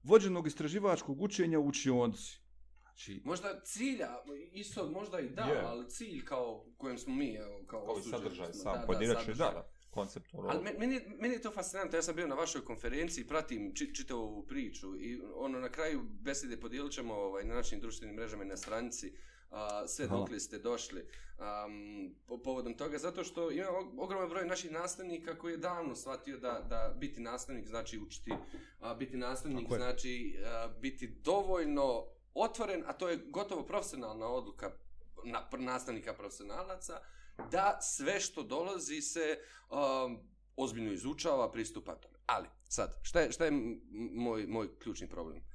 vođenog istraživačkog učenja u učionci. Znači, Možda cilja, ishod možda i da, Je. ali cilj kao kojem smo mi, evo, kao Kao i osuđeni sadržaj smo. sam, Da, pojedinačni, da, da, konceptualno. Ali me- meni, meni je to fascinantno, ja sam bio na vašoj konferenciji, pratim či, čitavu ovu priču i ono na kraju besede podijelit ćemo ovaj, na našim društvenim mrežama i na stranici a, sve Hvala. dokle ste došli um, po, povodom toga, zato što ima og- ogroman broj naših nastavnika koji je davno shvatio da, da biti nastavnik znači učiti, a, biti nastavnik znači a, biti dovoljno otvoren, a to je gotovo profesionalna odluka na, nastavnika profesionalaca, da sve što dolazi se um, ozbiljno izučava, pristupa tome. Ali, sad, šta je, šta je moj, moj ključni problem?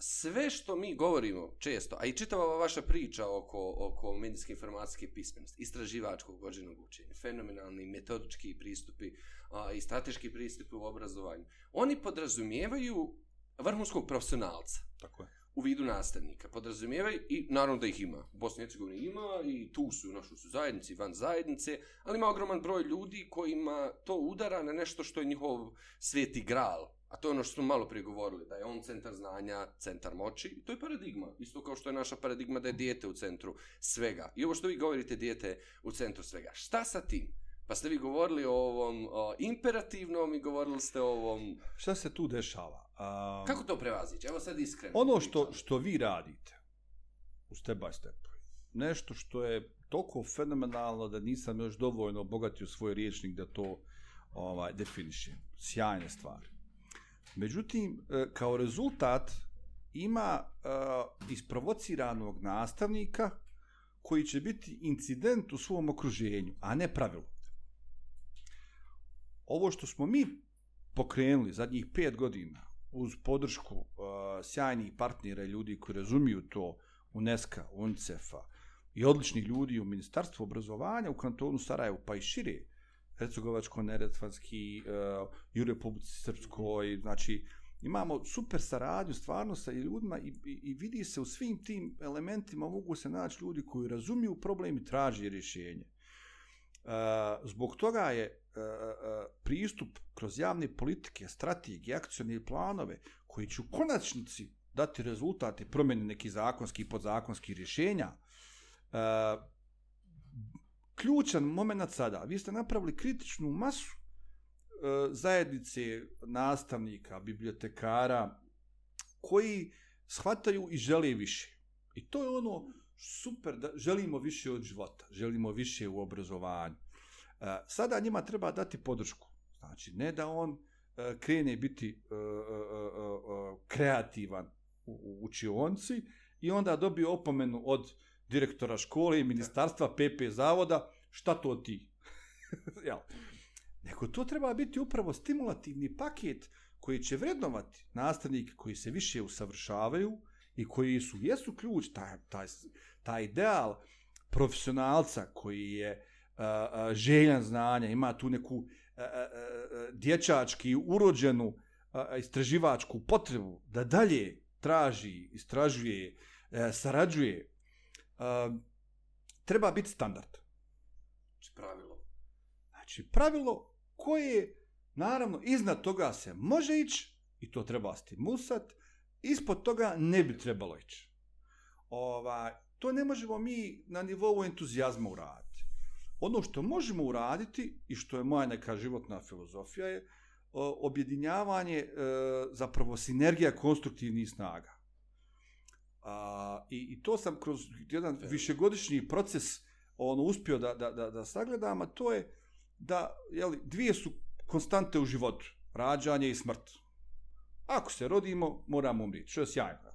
Sve što mi govorimo često, a i čitava ova vaša priča oko, oko medijske informacijske pismenosti, istraživačkog vođenog učenja, fenomenalni metodički pristupi a, i strateški pristupi u obrazovanju, oni podrazumijevaju vrhunskog profesionalca tako je. u vidu nastavnika. Podrazumijevaju i naravno da ih ima. U Bosni i ima i tu su u našoj su zajednici, van zajednice, ali ima ogroman broj ljudi kojima to udara na nešto što je njihov sveti gral. A to je ono što smo malo prije govorili, da je on centar znanja, centar moći. I to je paradigma. Isto kao što je naša paradigma da je dijete u centru svega. I ovo što vi govorite, dijete je u centru svega. Šta sa tim? Pa ste vi govorili o ovom o, imperativnom i govorili ste o ovom... Šta se tu dešava? Um, Kako to prevazići? Evo sad iskreno. Ono što, što vi radite u step by step, nešto što je toliko fenomenalno da nisam još dovoljno obogatio svoj riječnik da to ovaj, definišem. Sjajne stvari. Međutim, e, kao rezultat ima uh, isprovociranog nastavnika koji će biti incident u svom okruženju, a ne pravilo. Ovo što smo mi pokrenuli zadnjih pet godina uz podršku uh, sjajnih partnera i ljudi koji razumiju to UNESCO, UNCEF-a i odličnih ljudi u Ministarstvu obrazovanja u kantonu Sarajevu, pa i šire, Hercegovačko-Neretvanski, uh, e, i u Republici Srpskoj, znači, imamo super saradnju stvarno sa ljudima i, i, i vidi se u svim tim elementima mogu se naći ljudi koji razumiju problem i traži rješenje. Uh, zbog toga je uh, uh, pristup kroz javne politike, strategije, akcijne planove koji će u konačnici dati rezultate promjene nekih zakonskih i podzakonskih rješenja. Uh, ključan moment sada, vi ste napravili kritičnu masu e, zajednice nastavnika, bibliotekara, koji shvataju i žele više. I to je ono super, da želimo više od života, želimo više u obrazovanju. E, sada njima treba dati podršku. Znači, ne da on e, krene biti e, e, e, e, e kreativan u učionci i onda dobije opomenu od direktora škole i ministarstva PP zavoda, šta to ti? [laughs] Jel? Nego to treba biti upravo stimulativni paket koji će vrednovati nastavnike koji se više usavršavaju i koji su, jesu ključ, taj, taj, taj ideal profesionalca koji je a, a, željan znanja, ima tu neku dječački urođenu istraživačku potrebu da dalje traži, istražuje, e, sarađuje, uh, treba biti standard. Znači pravilo. Znači pravilo koje, naravno, iznad toga se može ići i to treba stimulisat, ispod toga ne bi trebalo ići. Ova, to ne možemo mi na nivou entuzijazma uraditi. Ono što možemo uraditi i što je moja neka životna filozofija je objedinjavanje e, zapravo sinergija konstruktivnih snaga. A, i, I to sam kroz jedan višegodišnji proces ono uspio da, da, da, da sagledam, a to je da jeli, dvije su konstante u životu. Rađanje i smrt. Ako se rodimo, moramo umriti. Što je sjajno.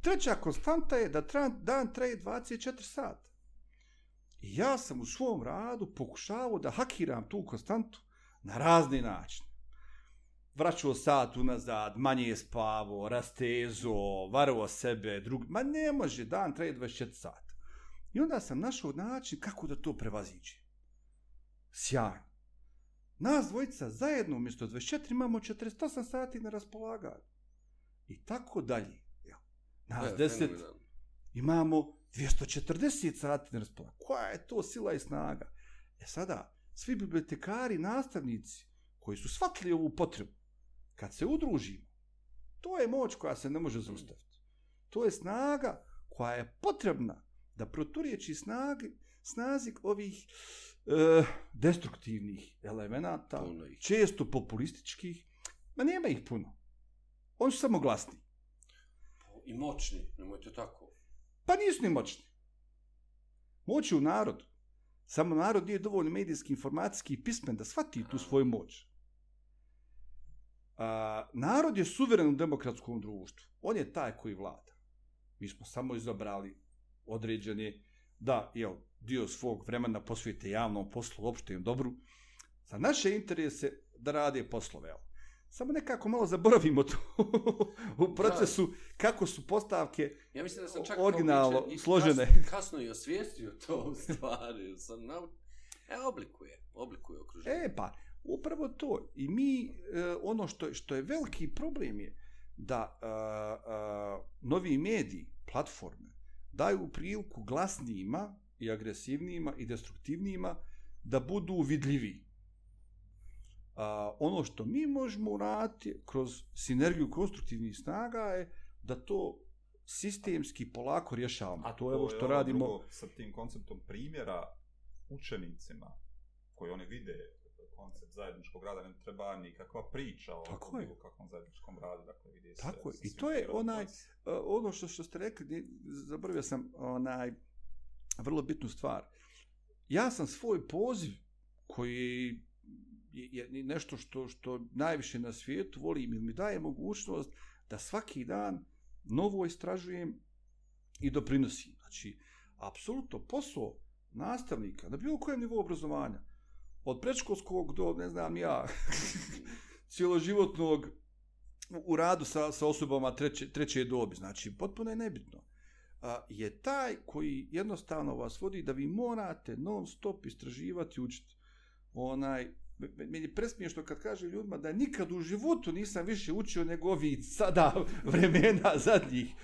Treća konstanta je da dan traje 24 sata. I ja sam u svom radu pokušavao da hakiram tu konstantu na razne načine. Vraćao sat unazad, manje je spavo, rastezo, varovo sebe, drugi. Ma ne može, dan traje 24 sata. I onda sam našao način kako da to prevaziđe. Sjajno. Nas dvojica zajedno umjesto 24 imamo 48 sati na raspolaganju. I tako dalje. Nas e, 10 fenomenal. imamo 240 sati na raspolaganju. Koja je to sila i snaga? E sada, svi bibliotekari, nastavnici, koji su shvatili ovu potrebu, kad se udružimo, to je moć koja se ne može zaustaviti. To je snaga koja je potrebna da proturiječi snagi, snazi ovih e, destruktivnih elemenata, često populističkih, ma nema ih puno. Oni su samo glasni. I moćni, nemojte tako. Pa nisu ni moćni. Moć je u narodu. Samo narod nije dovoljno medijski, informacijski i pismen da shvati tu svoju moć. A, narod je suveren u demokratskom društvu. On je taj koji vlada. Mi smo samo izabrali određene, da, jel, dio svog vremena posvijete javnom poslu, opštem dobru, za naše interese da rade poslove. Jel. Samo nekako malo zaboravimo to [laughs] u procesu kako su postavke ja mislim da sam čak originalno složene. Kasno, [laughs] kasno i osvijestio to u stvari. Sam na... E, oblikuje, oblikuje okruženje. E, pa, upravo to. I mi, e, ono što, što je veliki problem je da a, a, novi mediji, platforme, daju priliku glasnijima i agresivnijima i destruktivnijima da budu vidljivi. A, ono što mi možemo uraditi kroz sinergiju konstruktivnih snaga je da to sistemski polako rješavamo. A to je ovo što radimo. Drugo, sa tim konceptom primjera učenicima koji oni vide koncept zajedničkog rada, ne treba nikakva priča o Tako je. bilo kakvom zajedničkom radu, dakle vidi se. Tako je. I to je onaj. Uh, ono što, što ste rekli, zaboravio sam onaj vrlo bitnu stvar. Ja sam svoj poziv koji je nešto što, što najviše na svijetu volim i mi daje mogućnost da svaki dan novo istražujem i doprinosim. Znači, apsolutno posao nastavnika na bilo kojem nivou obrazovanja, od predškolskog do, ne znam ja, [laughs] cijeloživotnog u, u radu sa, sa osobama treće, treće dobi, znači potpuno je nebitno, a, je taj koji jednostavno vas vodi da vi morate non stop istraživati, učiti. Onaj, meni presmije presmiješno kad kaže ljudima da nikad u životu nisam više učio nego ovi sada [laughs] vremena zadnjih.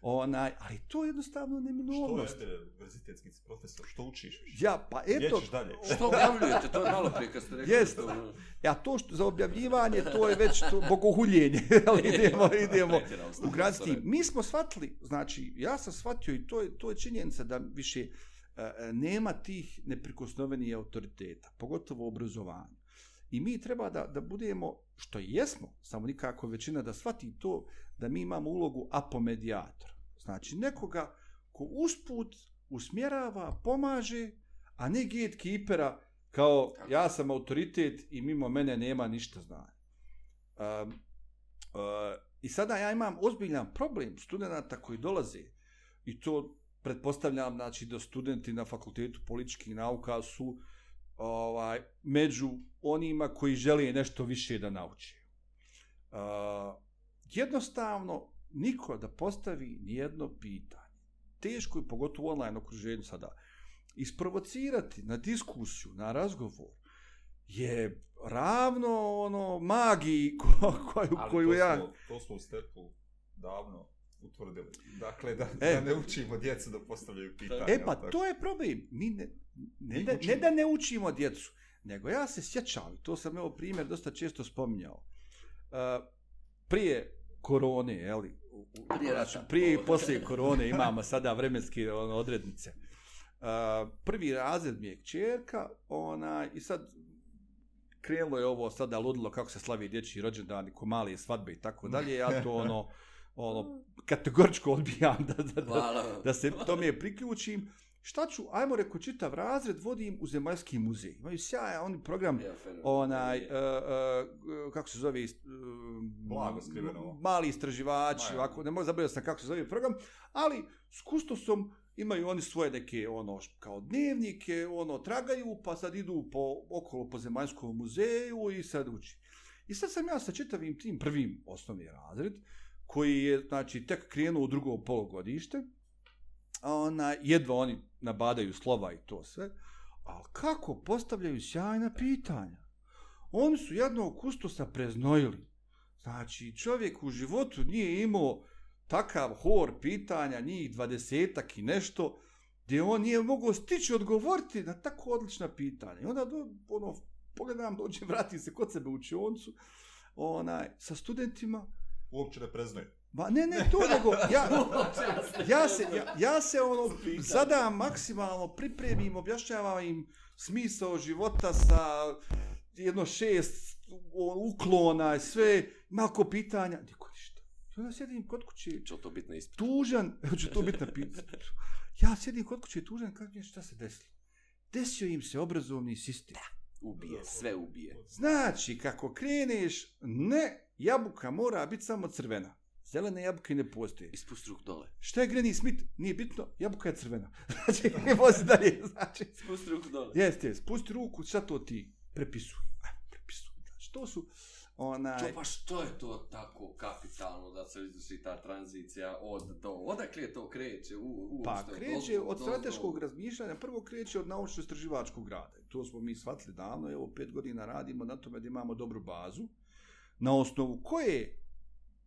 Onaj, ali to je jednostavno Što neminovnost. je univerzitetski profesor, što učiš? Ja, pa eto, Gdje ćeš dalje? Što objavljujete, to je malo prije kad ste rekli. Jest. to- ja to što za objavljivanje, to je već to, bogohuljenje. [laughs] Ali idemo, [laughs] idemo. U grad s tim. sorry. Mi smo shvatili, znači, ja sam shvatio i to je, to je činjenica da više e, nema tih neprikosnovenih autoriteta, pogotovo u obrazovanju. I mi treba da, da budemo, što jesmo, samo nikako većina da shvati to, da mi imamo ulogu apomedijatora. Znači, nekoga ko usput usmjerava, pomaže, a ne gatekeepera kao ja sam autoritet i mimo mene nema ništa znanja. Um, uh, I sada ja imam ozbiljan problem studenta koji dolaze i to pretpostavljam znači da studenti na fakultetu političkih nauka su ovaj među onima koji žele nešto više da nauče. Uh, jednostavno niko da postavi nijedno pitanje. Teško je, pogotovo u online okruženju sada, isprovocirati na diskusiju, na razgovor, je ravno ono magiji [laughs] ko, koju, Ali koju to ja... Smo, to smo u stepu davno utvrdili. Dakle, da, E. da ne učimo djecu da postavljaju pitanja. E pa tako? to je problem. Mi ne, ne, Mi da, ne da ne učimo djecu, nego ja se sjećam, to sam evo primjer dosta često spominjao, uh, prije korone, jeli, Prije rata. prije i poslije korone imamo sada vremenske ono, odrednice. Uh, prvi razred mi je kćerka, ona, i sad krenulo je ovo sada ludilo kako se slavi dječji rođendan, ko male svadbe i tako dalje, ja to ono, [laughs] ono kategoričko odbijam da, da, da, da se tome priključim. Šta ću, ajmo reko, čitav razred vodim u Zemaljski muzej. Imaju sjajan oni program, Ja, onaj, uh, uh, kako se zove, uh, Blago skriveno. mali istraživači, ovako, ne mogu zaboraviti sam kako se zove program, ali s kustosom imaju oni svoje neke, ono, kao dnevnike, ono, tragaju, pa sad idu po, okolo po Zemaljskom muzeju i sad uči. I sad sam ja sa čitavim tim prvim osnovni razred, koji je, znači, tek krenuo u drugo polugodište, ona, jedva oni nabadaju slova i to sve, a kako postavljaju sjajna pitanja. Oni su jednog kustosa preznojili. Znači, čovjek u životu nije imao takav hor pitanja, njih dvadesetak i nešto, gdje on nije mogao stići odgovoriti na tako odlična pitanja. I onda, do, ono, pogledam, dođe, vrati se kod sebe u učioncu, onaj, sa studentima, Uopće ne preznaju. Ma ne, ne to, nego ja, [laughs] ja, se, ja, ja se ono, sada maksimalno pripremim, objašnjavam im smisao života sa jedno šest uklona i sve, malko pitanja, niko ništa. I onda sjedim kod kuće, Će to biti na ispitu? tužan, hoće to biti na pitanju. Ja sjedim kod kuće tužan, kažem mi šta se desilo. Desio im se obrazovni sistem. Ubije, sve ubije. Znači, kako kreneš, ne, jabuka mora biti samo crvena. Zelene jabuke ne postoje. Ispusti ruk dole. Šta je Granny Smith? Nije bitno, jabuka je crvena. [laughs] Znači, vozi dalje, znači. Ispusti ruk dole. Jeste, jest, pusti ruku, šta to ti prepisuj. Ajmo, prepisuj. Znači, to su, onaj... Čo, pa što je to tako kapitalno da se izvrši ta tranzicija od do? Odakle to kreće? U, u, Pa što kreće dozvol- od strateškog razmišljanja, prvo kreće od naučno-istraživačkog rada. To smo mi shvatili davno, evo pet godina radimo na tome da imamo dobru bazu, na osnovu koje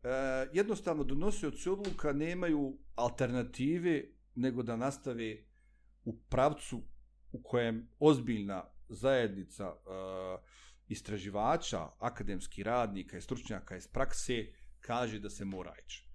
e, jednostavno donosioci odluka nemaju alternative nego da nastave u pravcu u kojem ozbiljna zajednica e, istraživača, akademskih radnika i stručnjaka iz prakse kaže da se mora ići.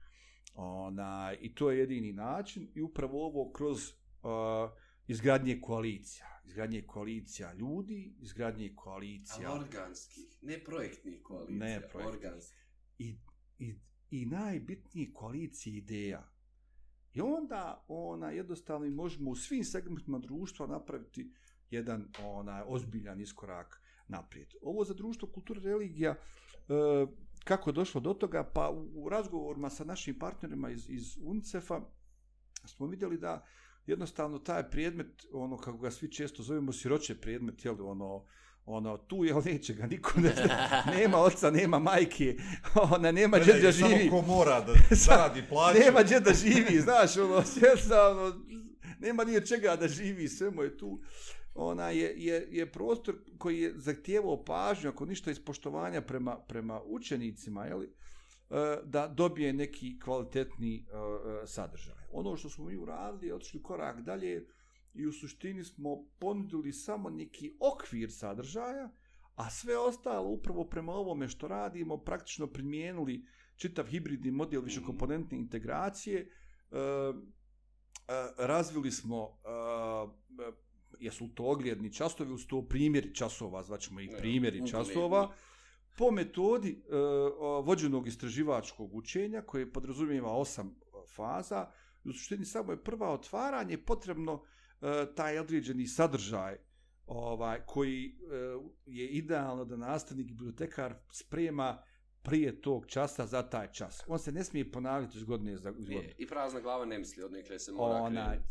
Ona, I to je jedini način i upravo ovo kroz uh, izgradnje koalicija. Izgradnje koalicija ljudi, izgradnje koalicija... Ali organskih, ne projektnih koalicija, Ne projektnih. organskih. i, i, i najbitnije koalicije ideja. I onda ona jednostavno možemo u svim segmentima društva napraviti jedan ona ozbiljan iskorak naprijed. Ovo za društvo kultura religija e, kako je došlo do toga pa u, u razgovorima sa našim partnerima iz, iz UNICEF-a smo vidjeli da jednostavno taj predmet ono kako ga svi često zovemo siroće predmet je ono ono tu je neće ga niko ne zna [laughs] nema oca nema majke ona nema gdje da živi Samo ko mora da [laughs] zaradi plaću. nema gdje da živi, znaš, ono, jednostavno, nema nije od čega da živi, sve mu je tu. Ona je, je, je prostor koji je zahtijevao pažnju, ako ništa iz poštovanja prema, prema učenicima, jeli, e, da dobije neki kvalitetni e, e, sadržaj. Ono što smo mi uradili, otišli korak dalje i u suštini smo ponudili samo neki okvir sadržaja, a sve ostalo upravo prema ovome što radimo praktično primijenili čitav hibridni model višekomponentne integracije, e, e, razvili smo, e, jesu to ogljedni časovi, uz to primjeri časova, zvaćemo ih Ne, primjeri časova, po metodi e, vođenog istraživačkog učenja koje podrazumijeva osam faza, u suštini samo je prva otvaranje potrebno e, taj određeni sadržaj ovaj koji e, je idealno da nastavnik bibliotekar sprema prije tog časa za taj čas. On se ne smije ponavljati iz godine za. Nije. I prazna glava ne misli, od nekle se mora krenuti.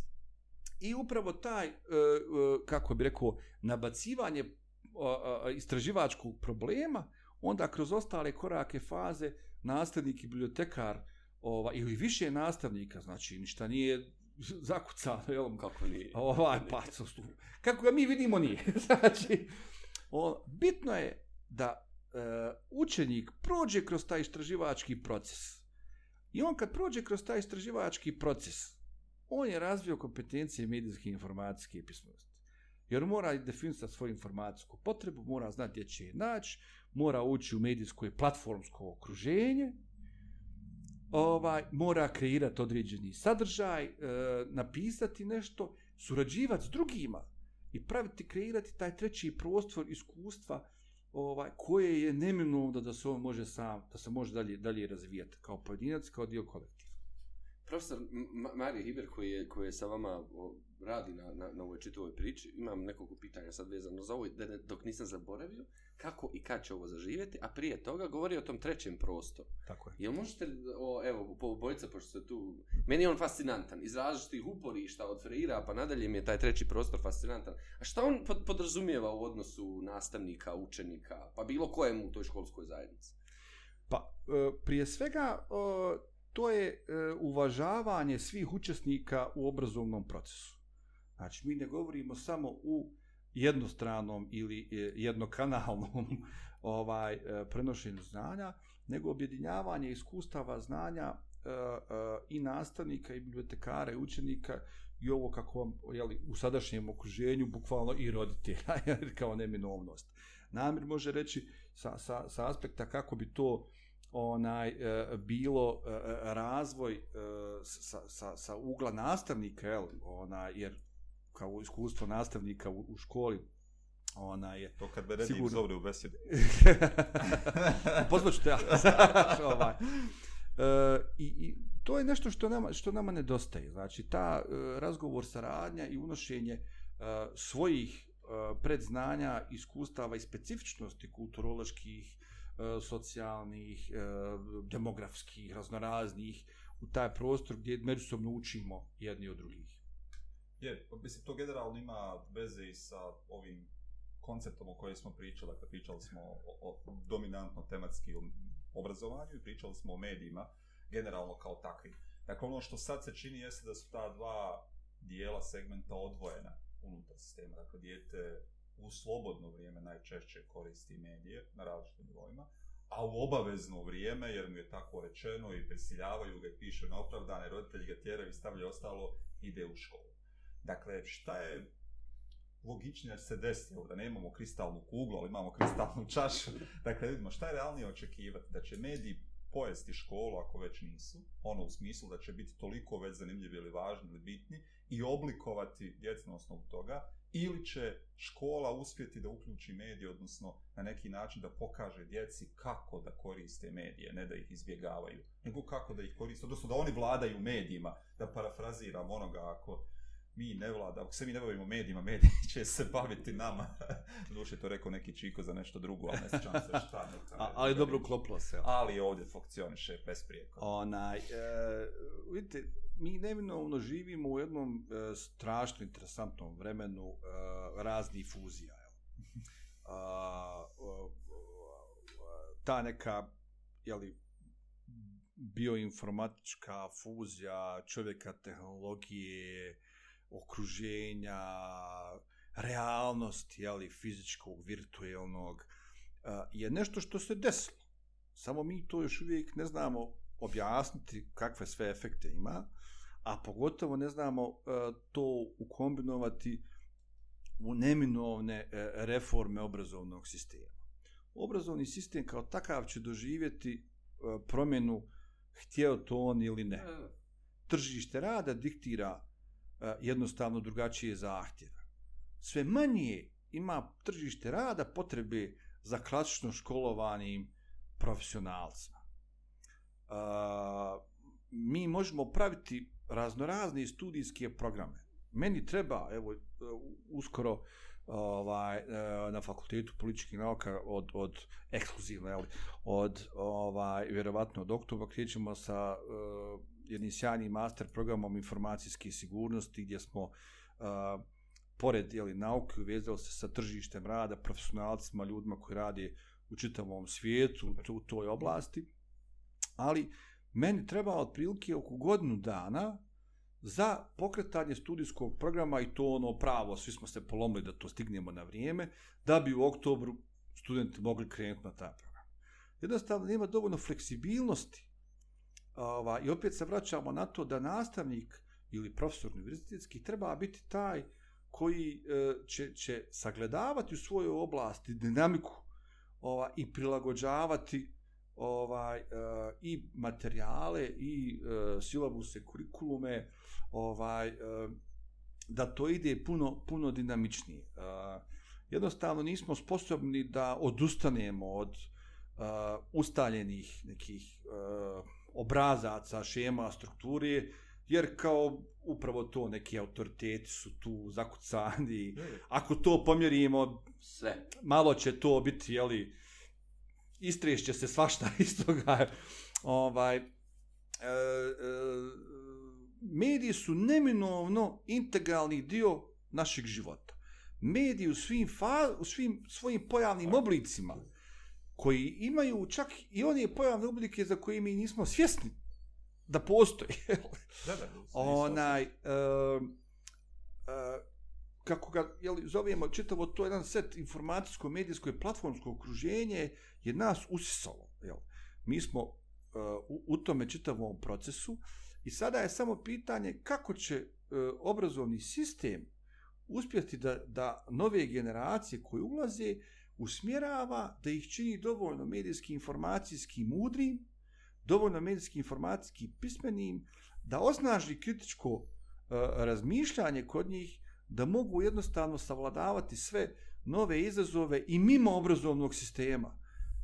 I upravo taj, e, e, kako bi rekao, nabacivanje e, e, istraživačkog problema, onda kroz ostale korake faze nastavnik i bibliotekar ova, ili više nastavnika, znači ništa nije [laughs] zakucano, jel? Kako nije? Ovaj, pa, kako ga mi vidimo nije. [laughs] znači, o, bitno je da e, učenik prođe kroz taj istraživački proces. I on kad prođe kroz taj istraživački proces, on je razvio kompetencije medijske informacijske pismenosti. Jer mora definisati svoju informacijsku potrebu, mora znati gdje će je naći, mora ući u medijsko i platformsko okruženje, ovaj, mora kreirati određeni sadržaj, e, napisati nešto, surađivati s drugima i praviti, kreirati taj treći prostor iskustva ovaj, koje je neminovno da se on može sam, da se može dalje, dalje razvijati kao pojedinac, kao dio kolektiva. Profesor M- Mario Hiber koji je, koji je sa vama radi na, na, na ovoj čitavoj priči, imam nekoliko pitanja sad vezano za ovo, da ne, dok nisam zaboravio, kako i kad će ovo zaživjeti, a prije toga govori o tom trećem prostoru. Tako je. Jel možete, o, evo, po bojica, pošto ste tu, meni je on fascinantan, iz različitih uporišta od Freira, pa nadalje mi je taj treći prostor fascinantan. A šta on pod, podrazumijeva u odnosu nastavnika, učenika, pa bilo kojemu u toj školskoj zajednici? Pa, e, prije svega, e, to je e, uvažavanje svih učesnika u obrazovnom procesu. Znači, mi ne govorimo samo u jednostranom ili e, jednokanalnom [laughs] ovaj e, prenošenju znanja, nego objedinjavanje iskustava znanja e, e, i nastavnika i bibliotekara i učenika i ovo kako vam jeli, u sadašnjem okruženju bukvalno i roditelja [laughs] kao neminovnost. Namir može reći sa, sa, sa aspekta kako bi to onaj e, bilo e, e razvoj e, sa, sa, sa ugla nastavnika jel, onaj, jer kao iskustvo nastavnika u, u školi ona je To kad me Redim Sigurno. zove u besjedu. [laughs] Pozvat ću te ja. ovaj. E, i, I to je nešto što nama, što nama nedostaje. Znači, ta e, razgovor, saradnja i unošenje e, svojih e, predznanja, iskustava i specifičnosti kulturoloških, e, socijalnih, e, demografskih, raznoraznih, u taj prostor gdje međusobno učimo jedni od drugih. Je, pa mislim, to generalno ima veze i sa ovim konceptom o kojem smo pričali, dakle pričali smo o, o dominantno tematski o obrazovanju i pričali smo o medijima, generalno kao takvi. Dakle, ono što sad se čini jeste da su ta dva dijela segmenta odvojena unutar sistema. Dakle, dijete u slobodno vrijeme najčešće koristi medije na različitim nivoima, a u obavezno vrijeme, jer mu je tako rečeno i prisiljavaju ga i piše na opravdane, roditelji ga tjeraju i stavljaju ostalo, ide u školu. Dakle, šta je logičnije da se desi, evo, da nemamo kristalnu kuglu, ali imamo kristalnu [laughs] čašu. Dakle, vidimo šta je realnije očekivati, da će mediji pojesti školu ako već nisu, ono u smislu da će biti toliko već zanimljivi ili važni ili bitni i oblikovati djecu na osnovu toga, ili će škola uspjeti da uključi medije, odnosno na neki način da pokaže djeci kako da koriste medije, ne da ih izbjegavaju, nego kako da ih koriste, odnosno da oni vladaju medijima, da parafraziram onoga ako mi ne vlada, ako se mi ne bavimo medijima, mediji [laughs] će se baviti nama. [laughs] Duše to rekao neki čiko za nešto drugo, ali ne sjećam se šta. Neka, A, ali dobro uklopilo se. Ali ovdje funkcioniše besprijeko. Onaj, e, vidite, mi neminovno živimo u jednom e, strašno interesantnom vremenu e, raznih fuzija. Jel? [laughs] A, ta neka, jeli, bioinformatička fuzija čovjeka, tehnologije, okruženja, realnosti, jeli, fizičkog, virtuelnog, uh, je nešto što se desilo. Samo mi to još uvijek ne znamo objasniti kakve sve efekte ima, a pogotovo ne znamo uh, to ukombinovati u neminovne uh, reforme obrazovnog sistema. Obrazovni sistem kao takav će doživjeti promjenu htjeo to on ili ne. Tržište rada diktira E, jednostavno drugačije zahtjeve. Sve manje ima tržište rada potrebe za klasično školovanim profesionalcima. E, mi možemo praviti raznorazne studijske programe. Meni treba, evo, e, uskoro ovaj, na fakultetu političkih nauka od, od ekskluzivno, jel, od ovaj, vjerovatno od oktobra pa krećemo sa jednim sjajnim master programom informacijske sigurnosti gdje smo uh, pored jeli, nauke uvezali se sa tržištem rada, profesionalcima, ljudima koji radi u čitavom svijetu u toj oblasti. Ali meni treba otprilike oko godinu dana za pokretanje studijskog programa i to ono pravo, svi smo se polomili da to stignemo na vrijeme, da bi u oktobru studenti mogli krenuti na taj program. Jednostavno nema dovoljno fleksibilnosti ova, i opet se vraćamo na to da nastavnik ili profesor univerzitetski treba biti taj koji e, će, će sagledavati u svojoj oblasti dinamiku ova, i prilagođavati ovaj e, i materijale i e, silabuse, kurikulume ovaj e, da to ide puno puno dinamičnije. E, jednostavno nismo sposobni da odustanemo od e, ustaljenih nekih e, obrazaca, šema, strukture, jer kao upravo to neki autoriteti su tu zakucani. Ako to pomjerimo, sve. malo će to biti, jeli, istrešće se svašta [laughs] iz toga. Ovaj, e, e, mediji su neminovno integralni dio našeg života. Mediji u svim, fa, u svim svojim pojavnim oblicima, koji imaju čak i one pojavne oblike za koje mi nismo svjesni da postoji. [laughs] da, da, Onaj, uh, kako ga jeli, zovemo, čitavo to jedan set informacijsko-medijsko i platformsko okruženje je nas usisalo. Jel? Mi smo uh, u, u tome čitavom procesu i sada je samo pitanje kako će uh, obrazovni sistem uspjeti da, da nove generacije koje ulaze usmjerava da ih čini dovoljno medijski informacijski mudrim, dovoljno medijski informacijski pismenim, da osnaži kritičko uh, razmišljanje kod njih, da mogu jednostavno savladavati sve nove izazove i mimo obrazovnog sistema.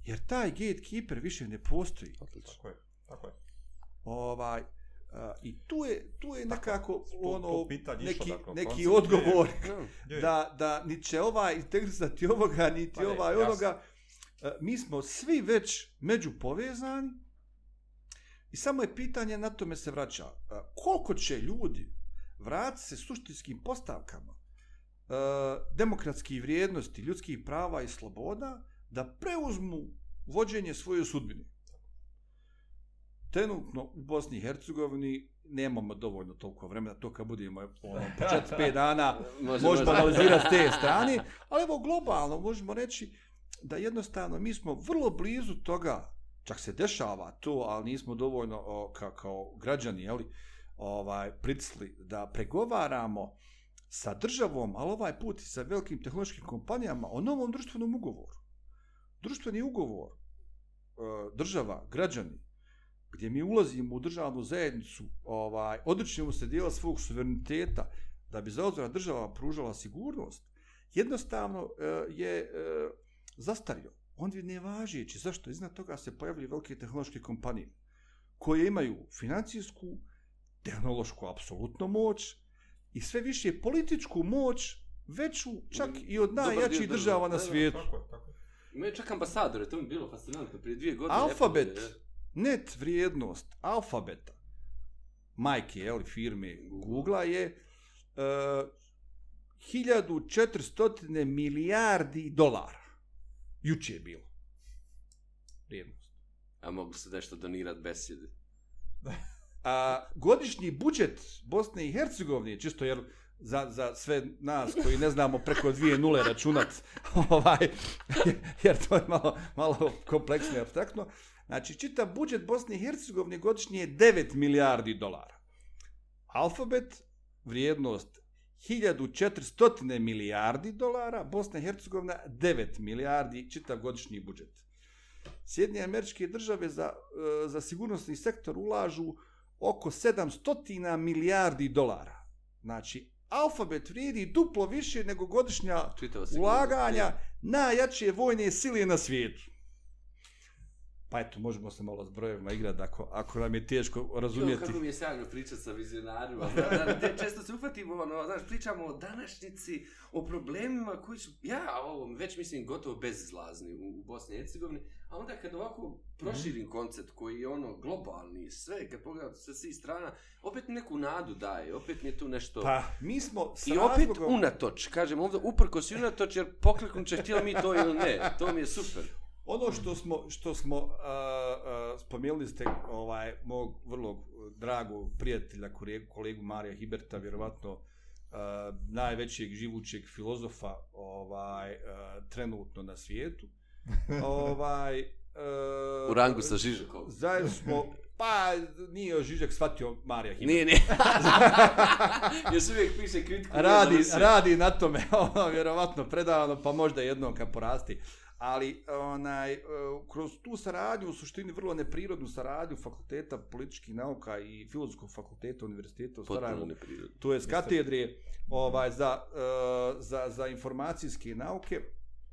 Jer taj gatekeeper više ne postoji. Tako je, tako je. Ovaj, Uh, I tu je, tu je nekako ono, to pitanje neki, išlo, dakle, neki odgovor [laughs] je, je. da, da ni će ovaj integrisati ovoga, niti Pa ovaj jasno. onoga. Uh, mi smo svi već među povezani i samo je pitanje na tome se vraća. Uh, koliko će ljudi vratiti se suštinskim postavkama uh, demokratskih vrijednosti, ljudskih prava i sloboda da preuzmu vođenje svoje sudbine? Trenutno u Bosni i Hercegovini nemamo dovoljno toliko vremena, to kad budemo ono, po 4-5 dana Može, možemo može. analizirati te strane, ali evo globalno možemo reći da jednostavno mi smo vrlo blizu toga, čak se dešava to, ali nismo dovoljno o, ka, kao građani, jeli, ovaj, pritisli da pregovaramo sa državom, ali ovaj put i sa velikim tehnološkim kompanijama o novom društvenom ugovoru. Društveni ugovor, e, država, građani, gdje mi ulazimo u državnu zajednicu, ovaj, odričimo se dijela svog suvereniteta, da bi zauzvora država pružala sigurnost, jednostavno e, je e, zastario. On je nevažeći. Zašto? Iznad toga se pojavljaju velike tehnološke kompanije koje imaju financijsku, tehnološku apsolutno moć i sve više političku moć veću čak i od najjačih država. na svijetu. Tako je, tako je. Imaju čak ambasadore, to mi bilo fascinantno, prije dvije godine. Alfabet, net vrijednost alfabeta, majke, jeli, firme Google je uh, 1400 milijardi dolara. Juče je bilo. Vrijednost. A mogu se nešto donirati besjede. A godišnji budžet Bosne i Hercegovine, čisto jer za, za sve nas koji ne znamo preko dvije nule računat, [laughs] ovaj, jer to je malo, malo kompleksno i abstraktno, znači čitav budžet Bosne i Hercegovine godišnje je 9 milijardi dolara. Alfabet, vrijednost 1400 milijardi dolara, Bosna i Hercegovina 9 milijardi, čitav godišnji budžet. Sjedinje američke države za, e, za sigurnosni sektor ulažu oko 700 milijardi dolara. Znači, alfabet vrijedi duplo više nego godišnja ulaganja najjače vojne sile na svijetu. Pa eto, možemo se malo s brojevima igrati ako, ako nam je teško Jo, razumjeti. kako mi je sjajno pričat sa vizionarima. Da, da, često se uhvatimo, ono, znaš, pričamo o današnjici, o problemima koji su, ja ovo, već mislim, gotovo bezizlazni u, u Bosni i Hercegovini, a onda kad ovako proširim koncept koji je ono globalni, sve, kad pogledate sa svih strana, opet mi neku nadu daje, opet mi je tu nešto... Pa, mi smo s I opet razlogom- unatoč, kažem ovdje uprkos i unatoč, jer pokliknut će htjeli mi to ili ne, to mi je super. Ono što smo, što smo uh, uh, spomenuli ste ovaj, mog vrlo dragog prijatelja, kolegu, kolegu Marija Hiberta, vjerovatno uh, najvećeg živućeg filozofa ovaj, uh, trenutno na svijetu. [laughs] ovaj, uh, U rangu sa Žižakom. Zajedno smo, pa nije Žižak shvatio Marija Hiberta. Nije, nije. [laughs] Još uvijek piše kritiku. radi, radi na tome, [laughs] ono, vjerovatno predavano, pa možda jednom kad porasti. Ali onaj, e, kroz tu saradnju, u suštini vrlo neprirodnu saradnju fakulteta političkih nauka i filozofskog fakulteta univerziteta u Sarajevu, to je katedre ovaj, za, e, za, za informacijske nauke,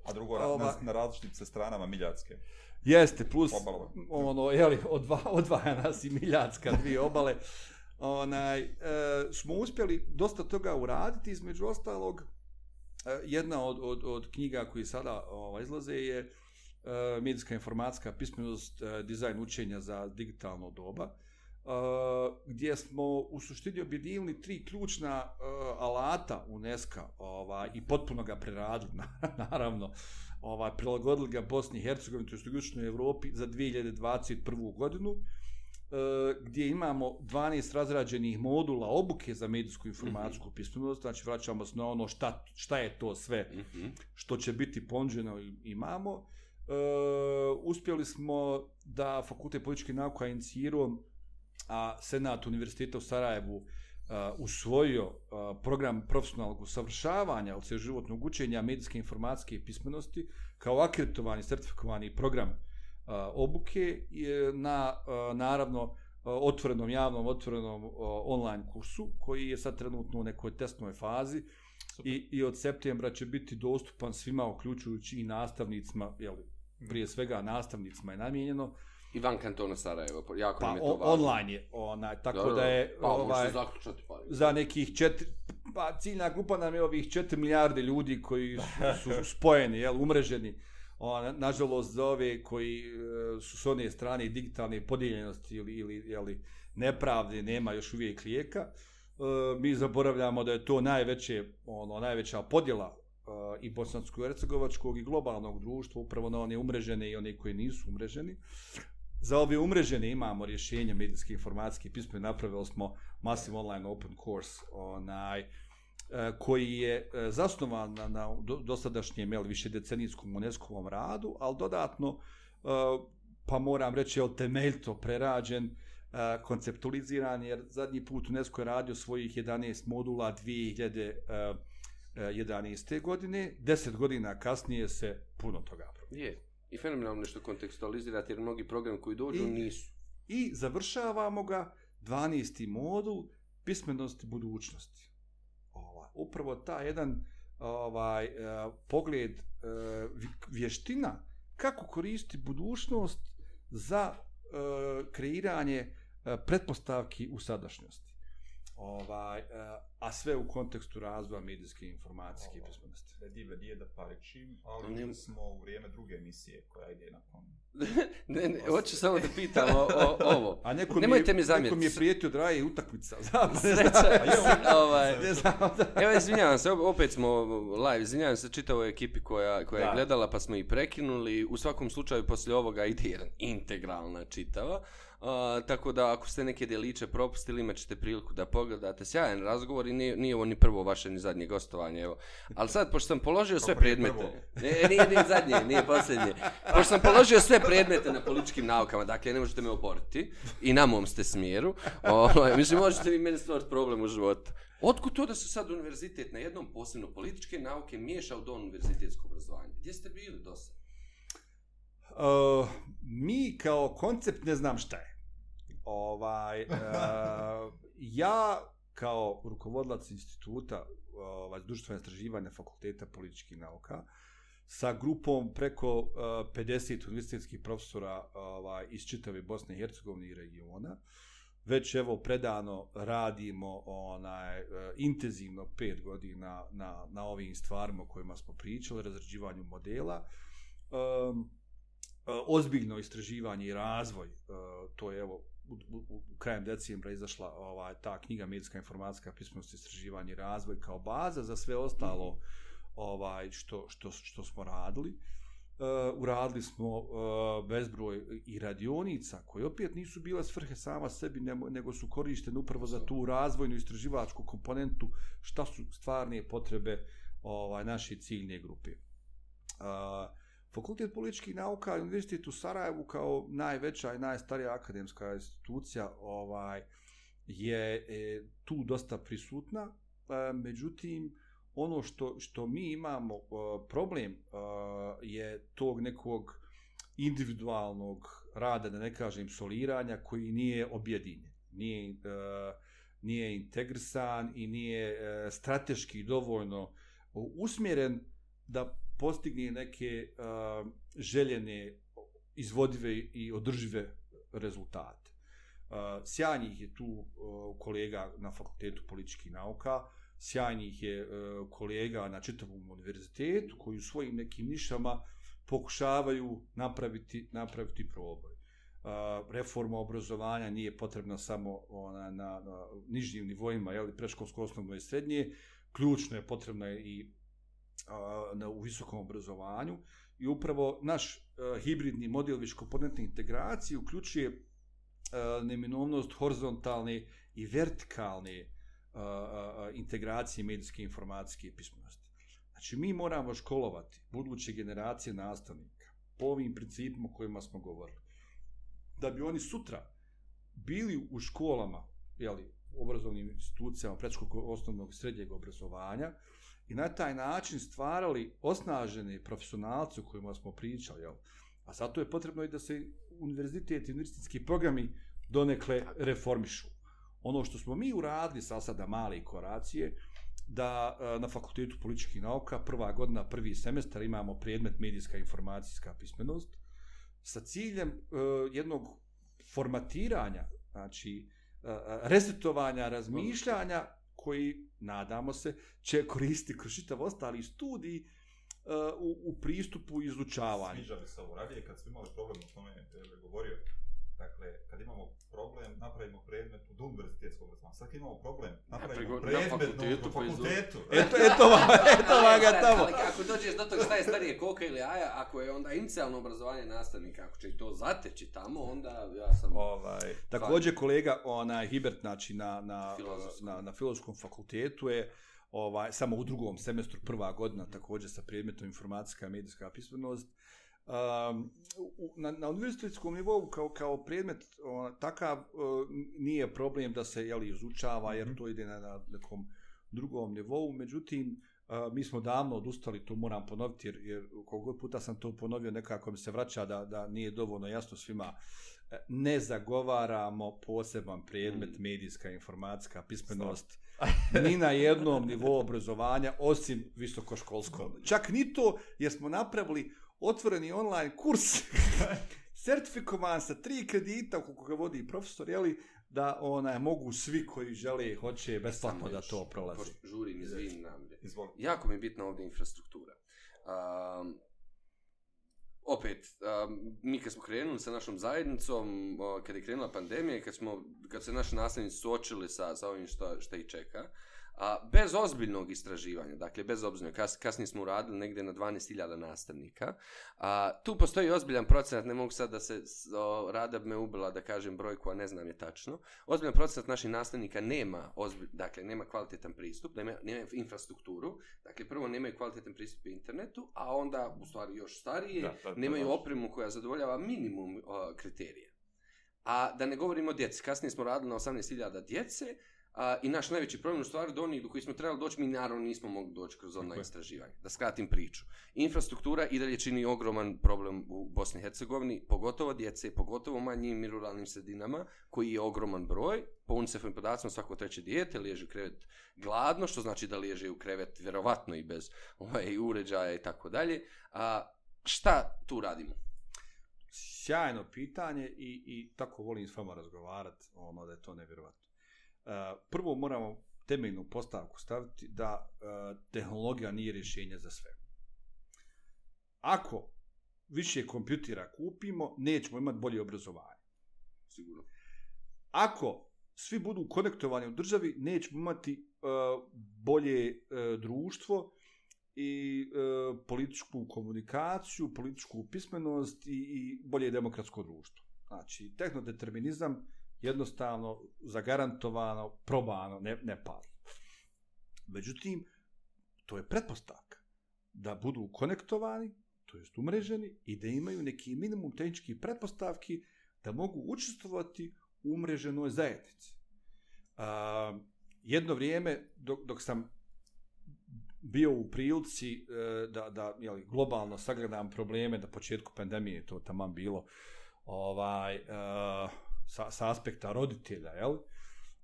A drugo, na, Ova- na, na različitim se stranama miljatske. Jeste, plus Obalova. ono, jeli, odva, odvaja nas i Miljacka, dvije obale. Onaj, e, smo uspjeli dosta toga uraditi, između ostalog, E, jedna od, od, od knjiga koji sada ovaj, izlaze je e, medijska informacijska pismenost, e, dizajn učenja za digitalno doba, e, gdje smo u suštini objedinili tri ključna alata UNESCO ovaj, i potpuno ga preradili, [laughs] naravno, ovaj, prilagodili ga Bosni i Hercegovini, to je u Evropi, za 2021. godinu, gdje imamo 12 razrađenih modula obuke za medijsku informacijsku pismenost, znači vraćamo se na ono šta, šta je to sve Mhm. što će biti ponuđeno i imamo. E, uspjeli smo da Fakultet političkih nauka inicirao, a Senat Univerziteta u Sarajevu a, usvojio a, program profesionalnog usavršavanja od životnog učenja medijske informacijske pismenosti kao akreditovani, sertifikovani program obuke je na, naravno, otvorenom, javnom, otvorenom online kursu, koji je sad trenutno u nekoj testnoj fazi i, i od septembra će biti dostupan svima, uključujući i nastavnicima, jeli, prije svega nastavnicima je namijenjeno, I van kantona Sarajevo, jako pa nam je to važno. online je, onaj, tako Dobro, da je Pa, ovaj, zaključati, pa. za nekih četiri, pa ciljna grupa nam je ovih 4 milijarde ljudi koji su, su spojeni, jel, umreženi. O, nažalost, za ove koji e, su s one strane digitalne podijeljenosti ili, ili jeli, nepravde, nema još uvijek lijeka. E, mi zaboravljamo da je to najveće, ono, najveća podjela e, i bosansko-hercegovačkog i globalnog društva, upravo na one umrežene i one koji nisu umreženi. Za ove umrežene imamo rješenje medijske informacijske pisme, napravili smo Massive Online Open Course, onaj, koji je e, zasnovan na, na do, dosadašnjem jel, višedecenijskom UNESCO-ovom radu, ali dodatno, e, pa moram reći, jel, temeljito prerađen, e, konceptualiziran, jer zadnji put UNESCO je radio svojih 11 modula 2011. godine, 10 godina kasnije se puno toga promijenilo. Je. I fenomenalno nešto kontekstualizirati, jer mnogi programi koji dođu I- nisu. I završavamo ga 12. modul pismenosti budućnosti. Upravo ta jedan ovaj e, pogled e, vještina kako koristi budućnost za e, kreiranje pretpostavki u sadašnjosti. Ovaj, uh, a sve u kontekstu razvoja medijske i informacijske Ovaj. pismenosti. Da dive nije da parečim, ali mi smo u vrijeme druge emisije koja ide na pom. [laughs] ne, ne, hoću samo da pitam o, o, ovo. A neko Nemojte mi mi je, neko mi je prijetio da je utakmica. [laughs] Znam, ne [laughs] ovaj, Ne znam, da. Evo, izvinjavam se, op- opet smo live, izvinjavam se čitavoj ekipi koja, koja je Da. gledala, pa smo i prekinuli. U svakom slučaju, poslije ovoga ide jedan integralna čitava. A, tako da, ako ste neke djeliće propustili, imat ćete priliku da pogledate. Sjajan razgovor i nije, nije ovo ni prvo vaše, ni zadnje gostovanje, evo. Ali sad, pošto sam položio sve predmete... [laughs] Ne, nije, nije zadnje, nije posljednje. Pošto sam položio sve predmete na političkim naukama, dakle, ne možete me oboriti. I na mom ste smjeru. Ovaj, mislim, možete vi meni stvoriti problem u životu. Otkud to da se sad univerzitet na jednom posebno političke nauke miješa u univerzitetsko obrazovanje? Gdje ste bili do sad? Uh, mi kao koncept ne znam šta je. Ovaj, uh, [laughs] ja kao rukovodilac instituta ovaj, društvene istraživanja fakulteta političkih nauka sa grupom preko uh, 50 univerzitetskih profesora ovaj, iz čitave Bosne i Hercegovine i regiona, već evo predano radimo onaj uh, intenzivno pet godina na, na ovim stvarima o kojima smo pričali, razrađivanju modela. Um, ozbiljno istraživanje i razvoj, e, to je evo u, u, u krajem decembra izašla ovaj, ta knjiga Medijska informacijska pismenost istraživanje i razvoj kao baza za sve ostalo ovaj što, što, što smo radili. Uh, uradili smo uh, bezbroj i radionica koje opet nisu bile svrhe sama sebi nego, nego su korištene upravo za tu razvojnu istraživačku komponentu šta su stvarne potrebe ovaj naše ciljne grupe. Uh, Fakultet političkih nauka Univerzitet u Sarajevu kao najveća i najstarija akademska institucija ovaj je e, tu dosta prisutna. E, međutim, ono što, što mi imamo e, problem e, je tog nekog individualnog rada, da ne kažem soliranja, koji nije objedinjen. Nije, e, nije integrisan i nije e, strateški dovoljno usmjeren da postigne neke uh, željene, izvodive i održive rezultate. Uh, sjajnih je tu uh, kolega na fakultetu političkih nauka, sjajnih je uh, kolega na čitavom univerzitetu koji u svojim nekim nišama pokušavaju napraviti, napraviti proboj. Uh, reforma obrazovanja nije potrebna samo ona, na, na nižnjim nivoima, jeli, preškolsko, osnovno i srednje, ključno je potrebna je i na, u visokom obrazovanju i upravo naš uh, hibridni model viškomponentne integracije uključuje uh, neminovnost horizontalne i vertikalne uh, uh, integracije medijske informacijske pismenosti. Znači, mi moramo školovati buduće generacije nastavnika po ovim principima o kojima smo govorili. Da bi oni sutra bili u školama, jeli, obrazovnim institucijama predškolskog osnovnog srednjeg obrazovanja, i na taj način stvarali osnažene profesionalce o kojima smo pričali. Jel? A zato je potrebno i da se univerzitet i univerzitetski programi donekle reformišu. Ono što smo mi uradili sa sada male koracije, da na fakultetu političkih nauka prva godina, prvi semestar imamo predmet medijska informacijska pismenost sa ciljem uh, jednog formatiranja, znači uh, resetovanja razmišljanja koji, nadamo se, će koristiti kroz čitav ostali studij uh, u, u pristupu izučavanja. Sviđa mi se ovo radije, kad smo imali problem, o tome je govorio, dakle, kad imamo problem, napravimo predmet od univerzitetskog obrazovanja. Sad imamo problem, napravimo Na predmet fakultetu, na pa iz- fakultetu. Eto, eto eto ga tamo. Ali ako dođeš do toga šta je starije koka ili jaja, ako je onda inicijalno obrazovanje nastavnika, ako će to zateći tamo, onda ja sam... Ovaj, također kolega onaj Hibert znači na na na na filozofskom fakultetu je ovaj samo u drugom semestru prva godina također sa predmetom informacijska i medijska pismenost. Um, na, na univerzitetskom nivou kao, kao predmet o, takav o, nije problem da se jeli, izučava jer to ide na, na nekom drugom nivou, međutim a, mi smo davno odustali, to moram ponoviti jer, jer koliko puta sam to ponovio nekako mi se vraća da, da nije dovoljno jasno svima. E, ne zagovaramo poseban predmet Mm. medijska informacijska pismenost [laughs] ni na jednom nivou obrazovanja osim visokoškolskom. Čak ni to jer smo napravili otvoreni online kurs [laughs] sertifikovan sa tri kredita koliko ga vodi profesor, jeli, da onaj, mogu svi koji žele, hoće besplatno da to prolazi. Žurim, izvini nam. Izvoli. Jako mi je bitna ovdje infrastruktura. Um, opet, um, mi kad smo krenuli sa našom zajednicom, o, kad je krenula pandemija i kad, smo, kad se naši nastavnici suočili sa, sa ovim što, što ih čeka, a, bez ozbiljnog istraživanja, dakle bez ozbiljnog, kas, kasnije smo uradili negdje na 12.000 nastavnika, a, tu postoji ozbiljan procenat, ne mogu sad da se, o, Rada me ubila da kažem brojku, a ne znam je tačno, ozbiljan procenat naših nastavnika nema, ozbilj, dakle nema kvalitetan pristup, nema, nema infrastrukturu, dakle prvo nemaju kvalitetan pristup internetu, a onda u stvari još starije, Da, da, to nemaju je važno. opremu koja zadovoljava minimum o, kriterija. A da ne govorimo o djeci, kasnije smo radili na 18.000 djece, a, i naš najveći problem u stvari do onih do kojih smo trebali doći, mi naravno nismo mogli doći kroz online istraživanje. Da skratim priču. Infrastruktura i dalje čini ogroman problem u Bosni i Hercegovini, pogotovo djece, pogotovo manjim i ruralnim sredinama, koji je ogroman broj. Po UNICEF-ovim podacima svako treće dijete liježe u krevet gladno, što znači da liježe u krevet vjerovatno i bez ovaj, uređaja i tako dalje. A šta tu radimo? Sjajno pitanje i, i tako volim s vama razgovarati, ono da je to nevjerovatno. Uh, prvo moramo temeljnu postavku staviti da uh, tehnologija nije rješenje za sve. Ako više kompjutera kupimo, nećemo imati bolje obrazovanje. Sigurno. Ako svi budu konektovani u državi, nećemo imati uh, bolje društvo i političku komunikaciju, političku pismenost i, i bolje demokratsko društvo. Znači, tehnodeterminizam jednostavno zagarantovano, probano, ne, ne pali. Međutim, to je pretpostavka da budu konektovani, to jest umreženi i da imaju neki minimum tehničkih pretpostavki da mogu učestvovati u umreženoj zajednici. A, jedno vrijeme dok, dok sam bio u prilici e, da, da jeli, globalno sagledam probleme da početku pandemije, to taman bilo ovaj, e, sa, sa aspekta roditelja, jel?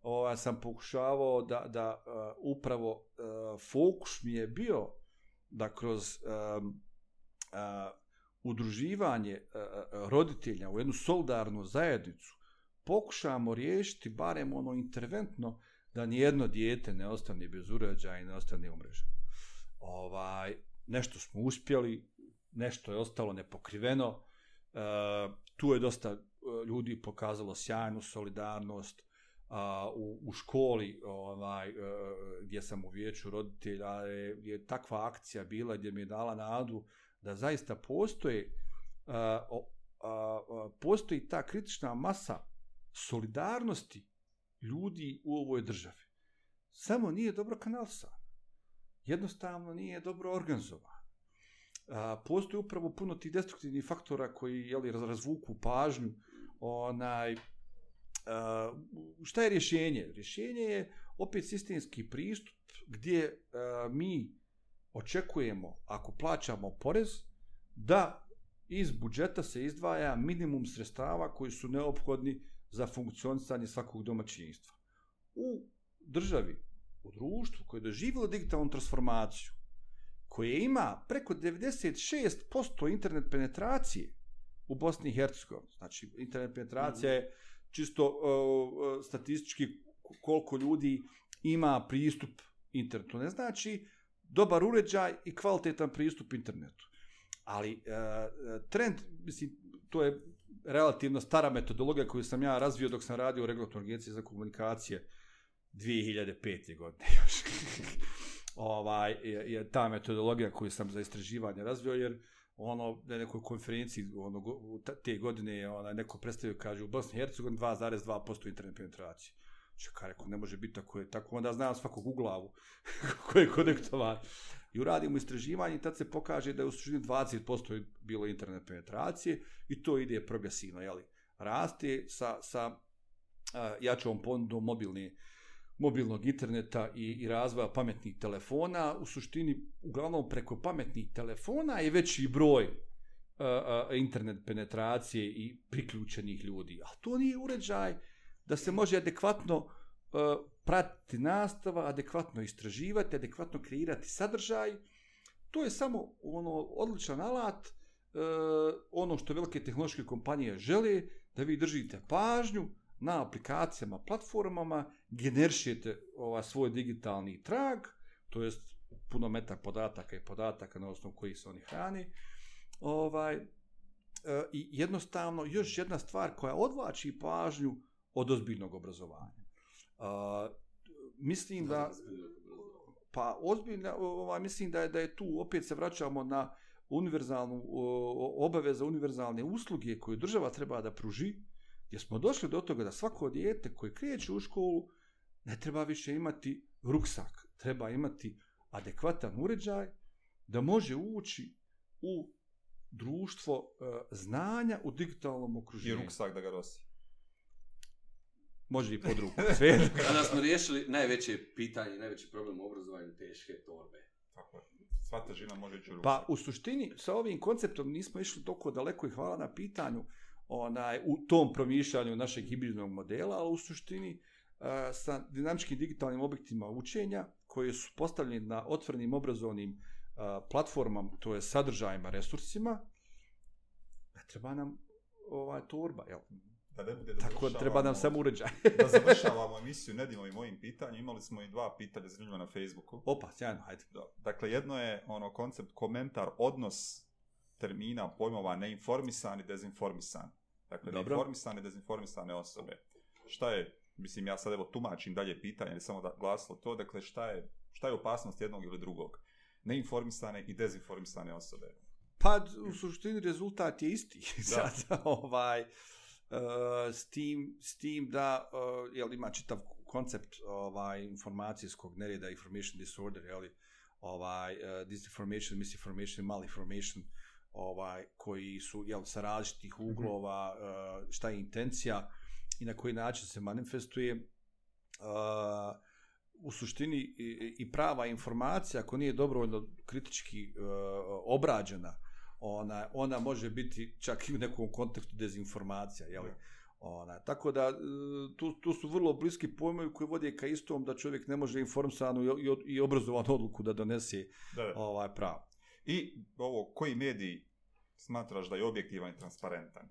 Ovaj, sam pokušavao da, da uh, upravo uh, fokus mi je bio da kroz um, uh, udruživanje uh, roditelja u jednu solidarnu zajednicu pokušamo riješiti barem ono interventno da nijedno dijete ne ostane bez uređaja i ne ostane umreženo. Ovaj, nešto smo uspjeli, nešto je ostalo nepokriveno, uh, tu je dosta E, ljudi pokazalo sjajnu solidarnost, a, u, u školi ovaj, e, gdje sam u vijeću roditelja je, je takva akcija bila gdje mi je dala nadu da zaista postoje e, a, a, a, postoji ta kritična masa solidarnosti ljudi u ovoj državi. Samo nije dobro kanalisana. Jednostavno nije dobro organizovana. A, postoji upravo puno tih destruktivnih faktora koji jeli, razvuku pažnju onaj, Uh, šta je rješenje? Rješenje je opet sistemski pristup gdje uh, mi očekujemo, ako plaćamo porez, da iz budžeta se izdvaja minimum sredstava koji su neophodni za funkcionisanje svakog domaćinstva. U državi, u društvu koje je doživjelo digitalnu transformaciju, koje ima preko 96% internet penetracije u Bosni i Hercegovini, znači internet penetracija je čisto uh, statistički koliko ljudi ima pristup internetu. Ne znači dobar uređaj i kvalitetan pristup internetu. Ali uh, trend, mislim, to je relativno stara metodologija koju sam ja razvio dok sam radio u regulatornoj agenciji za komunikacije 2005. godine [laughs] još. ovaj, je, je ta metodologija koju sam za istraživanje razvio, jer ono na nekoj konferenciji ono te godine je ona neko predstavio kaže u Bosni i Hercegovini 2,2% internet penetracije. Čekaj, rekao, ne može biti tako je tako, onda znam svakog u glavu [laughs] ko je konektovan. I uradimo istraživanje i tad se pokaže da je u suštini 20% je bilo internet penetracije i to ide progresivno, jeli. Raste sa, sa uh, jačom ponudom mobilne mobilnog interneta i, i razvoja pametnih telefona, u suštini, uglavnom preko pametnih telefona je veći broj a, a, internet penetracije i priključenih ljudi. A to nije uređaj da se može adekvatno a, pratiti nastava, adekvatno istraživati, adekvatno kreirati sadržaj. To je samo ono odličan alat, ono što velike tehnološke kompanije žele, da vi držite pažnju na aplikacijama, platformama, generšijete ova svoj digitalni trag, to jest puno meta podataka i podataka na osnovu kojih se oni hrani. Ovaj, e, I jednostavno, još jedna stvar koja odvlači pažnju od ozbiljnog obrazovanja. A, mislim da pa ozbiljno ovaj mislim da je da je tu opet se vraćamo na univerzalnu obaveza univerzalne usluge koju država treba da pruži jer smo došli do toga da svako dijete koje kreće u školu ne treba više imati ruksak treba imati adekvatan uređaj da može ući u društvo uh, znanja u digitalnom okruženju. I ruksak da ga nosi. Može i pod ruku. [laughs] Sve. Kada [laughs] smo riješili najveće pitanje, najveći problem u obrazovanju, teške torbe. Tako je. Sva težina može ići u ruksak. Pa u suštini sa ovim konceptom nismo išli toliko daleko i hvala na pitanju onaj, u tom promišljanju našeg hibridnog modela, ali u suštini uh, sa dinamičkim digitalnim objektima učenja koji su postavljeni na otvorenim obrazovnim uh, platformama, to je sadržajima, resursima, ne treba nam ova torba, jel? Da ne bude da Tako treba nam samo uređaj. [laughs] da završavamo emisiju Nedimo i mojim pitanjem. Imali smo i dva pitanja zanimljiva na Facebooku. Opa, sjajno, hajde. Da. Dakle, jedno je ono koncept, komentar, odnos termina, pojmova neinformisan i dezinformisan. Dakle, Dobro. neinformisane, dezinformisane osobe. Šta je, mislim, ja sad evo tumačim dalje pitanje, ali samo da glasilo to, dakle, šta je, šta je opasnost jednog ili drugog? Neinformisane i dezinformisane osobe. Pa, u suštini rezultat je isti. [laughs] Da. Sad, ovaj, uh, s, tim, s tim da, uh, jel, ima čitav koncept ovaj, informacijskog nereda, information disorder, jel, ovaj, uh, disinformation, misinformation, malinformation, ovaj, koji su, jel, sa različitih uglova, uh, šta je intencija i na koji način se manifestuje. Uh, u suštini i, i prava informacija, ako nije dobrovoljno kritički uh, obrađena, ona, ona može biti čak i u nekom kontekstu dezinformacija, jel? Ona, tako da, e, tu, tu su vrlo bliski pojmovi koji vode ka istom da čovjek ne može informisanu i, i, i obrazovanu odluku da donese Da, da. ovaj pravo. I ovo, koji mediji smatraš da je objektivan i transparentan?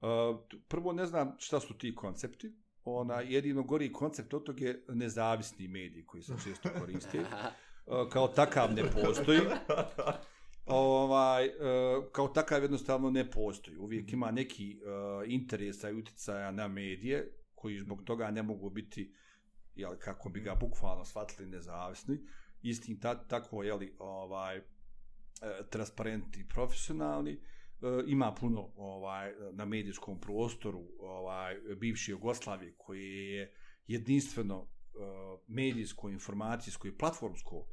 Uh, prvo ne znam šta su ti koncepti, ona jedino gori koncept od toga je nezavisni mediji koji se često koriste. [laughs] Uh, kao takav ne postoji. ovaj, uh, kao takav jednostavno ne postoji. Uvijek ima neki uh, interesa i utjecaja na medije, koji zbog toga ne mogu biti, jel, kako bi ga bukvalno shvatili nezavisni. Istim ta, tako, jeli, ovaj, transparentni i profesionalni. Uh, ima puno ovaj na medijskom prostoru ovaj bivše Jugoslavije koji je jedinstveno uh, medijsko, informacijsko i platformsko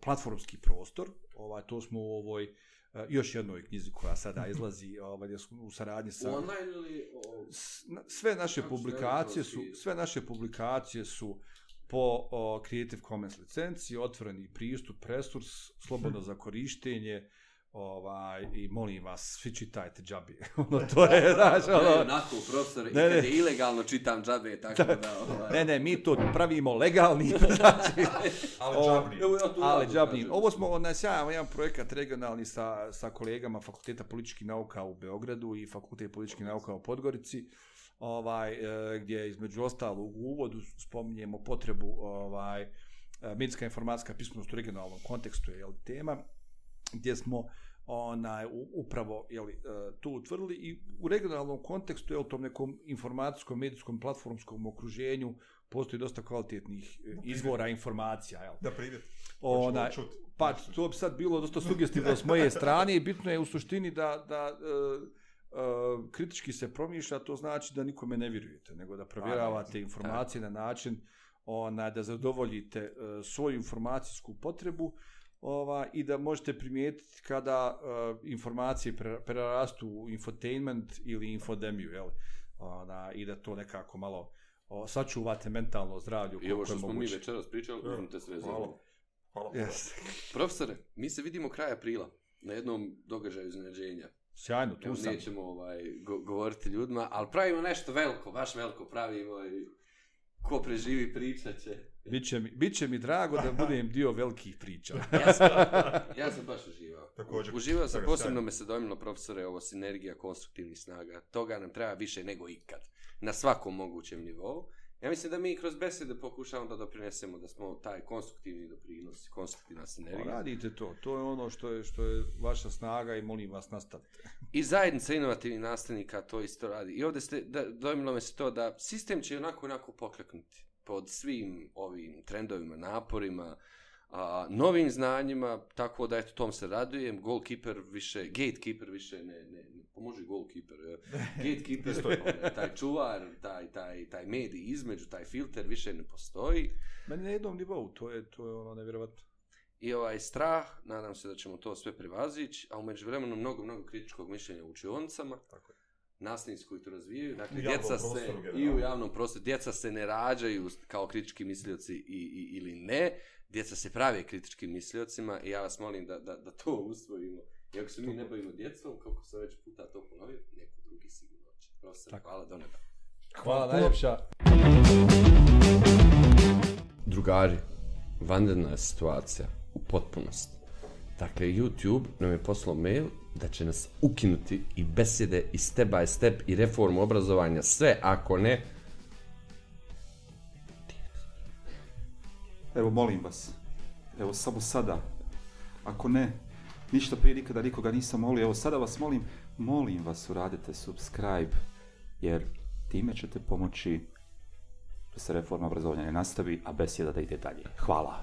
platformski prostor. Ovaj to smo u ovoj još jednoj knjizi koja sada [laughs] izlazi ovaj u saradnji sa Online ili... Sve naše publikacije su sve naše publikacije su po o, Creative Commons licenciji, otvoreni pristup, resurs, slobodno za korištenje, ovaj, i molim vas, svi čitajte džabi. [laughs] ono, to je, [laughs] znaš, Ja ono, onako, profesor, i Ne, kad ne. je ilegalno čitam džabe, tako da... Ovaj... ne, ne, mi to pravimo legalni, [laughs] znači, Ali džabni. Evo ja tu ali džabni. Ovo smo onaj sjajan jedan projekat regionalni sa, sa kolegama Fakulteta političkih nauka u Beogradu i Fakultet političkih nauka u Podgorici, ovaj, e, gdje između ostalo u uvodu spominjemo potrebu ovaj, e, medijska informacijska pismenost u regionalnom kontekstu je jel, tema, gdje smo onaj upravo je li tu utvrdili i u regionalnom kontekstu je u tom nekom informacijskom medijskom platformskom okruženju postoji dosta kvalitetnih e, izvora informacija jel Da primjer. Ona, Hoćemo čut. pa to bi sad bilo dosta sugestivno s moje strane i bitno je u suštini da, da uh, uh, kritički se promišlja, to znači da nikome ne vjerujete, nego da provjeravate informacije na način ona, da zadovoljite uh, svoju informacijsku potrebu ova, i da možete primijetiti kada uh, informacije pre- prerastu u infotainment ili infodemiju, jel? Ona, i da to nekako malo o, sačuvate mentalno zdravlje. I ovo što smo mi večeras pričali, Ja, uzmite srezati. Hvala. Hvala. Yes. Profesore, mi se vidimo kraj aprila. na jednom događaju iznenađenja. Sjajno, tu Evo, sam. nećemo ovaj, go govoriti ljudima, ali pravimo nešto veliko, baš veliko pravimo i ko preživi pričat će. Biće mi, biće mi drago da budem dio velikih priča. [laughs] Ja sam, ja sam baš uživao. Također. Uživao sam, posebno sjajno. me se dojmilo profesore, ovo sinergija konstruktivnih snaga. Toga nam treba više nego ikad. Na svakom mogućem nivou. Ja mislim da mi kroz besede pokušavamo da doprinesemo da smo taj konstruktivni doprinos, konstruktivna Pa sinergija. radite to, to je ono što je, što je vaša snaga i molim vas nastavite. I zajednica inovativnih nastavnika to isto radi. I ovdje ste, da, dojmilo me se to da sistem će onako onako pokleknuti pod svim ovim trendovima, naporima, a, novim znanjima, tako da eto tom se radujem. Goalkeeper više, gatekeeper više ne, ne, ne pomoži goalkeeper. [laughs] je. Gatekeeper, ovaj, taj čuvar, taj, taj, taj medij između, taj filter više ne postoji. Meni na jednom nivou, to je, to je ono nevjerovatno. I ovaj strah, nadam se da ćemo to sve prevazići, a umeđu vremenu mnogo, mnogo kritičkog mišljenja u učionicama. Tako je. Nastavnici koji to razvijaju, dakle, U djeca se, prostoru i u generalno. javnom prostoru, djeca se ne rađaju kao kritički mislioci i, i, ili ne, djeca se prave kritičkim misliocima i ja vas molim da, da, da to [laughs] usvojimo. I ako se mi ne bavimo djecom, kako sam već puta to ponovio, neko drugi sigurno će. Profesor, Tako. hvala do neba. Hvala puno. najljepša. Drugari, vanredna je situacija u potpunosti. Dakle, YouTube nam je poslao mail da će nas ukinuti i besede i step by step i reformu obrazovanja, sve ako ne, Evo, molim vas. Evo, samo sada. Ako ne, ništa prije nikada nikoga nisam molio. Evo, sada vas molim, molim vas uradite subscribe, jer time ćete pomoći da se reforma obrazovanja ne nastavi, a besjeda da ide dalje. Hvala.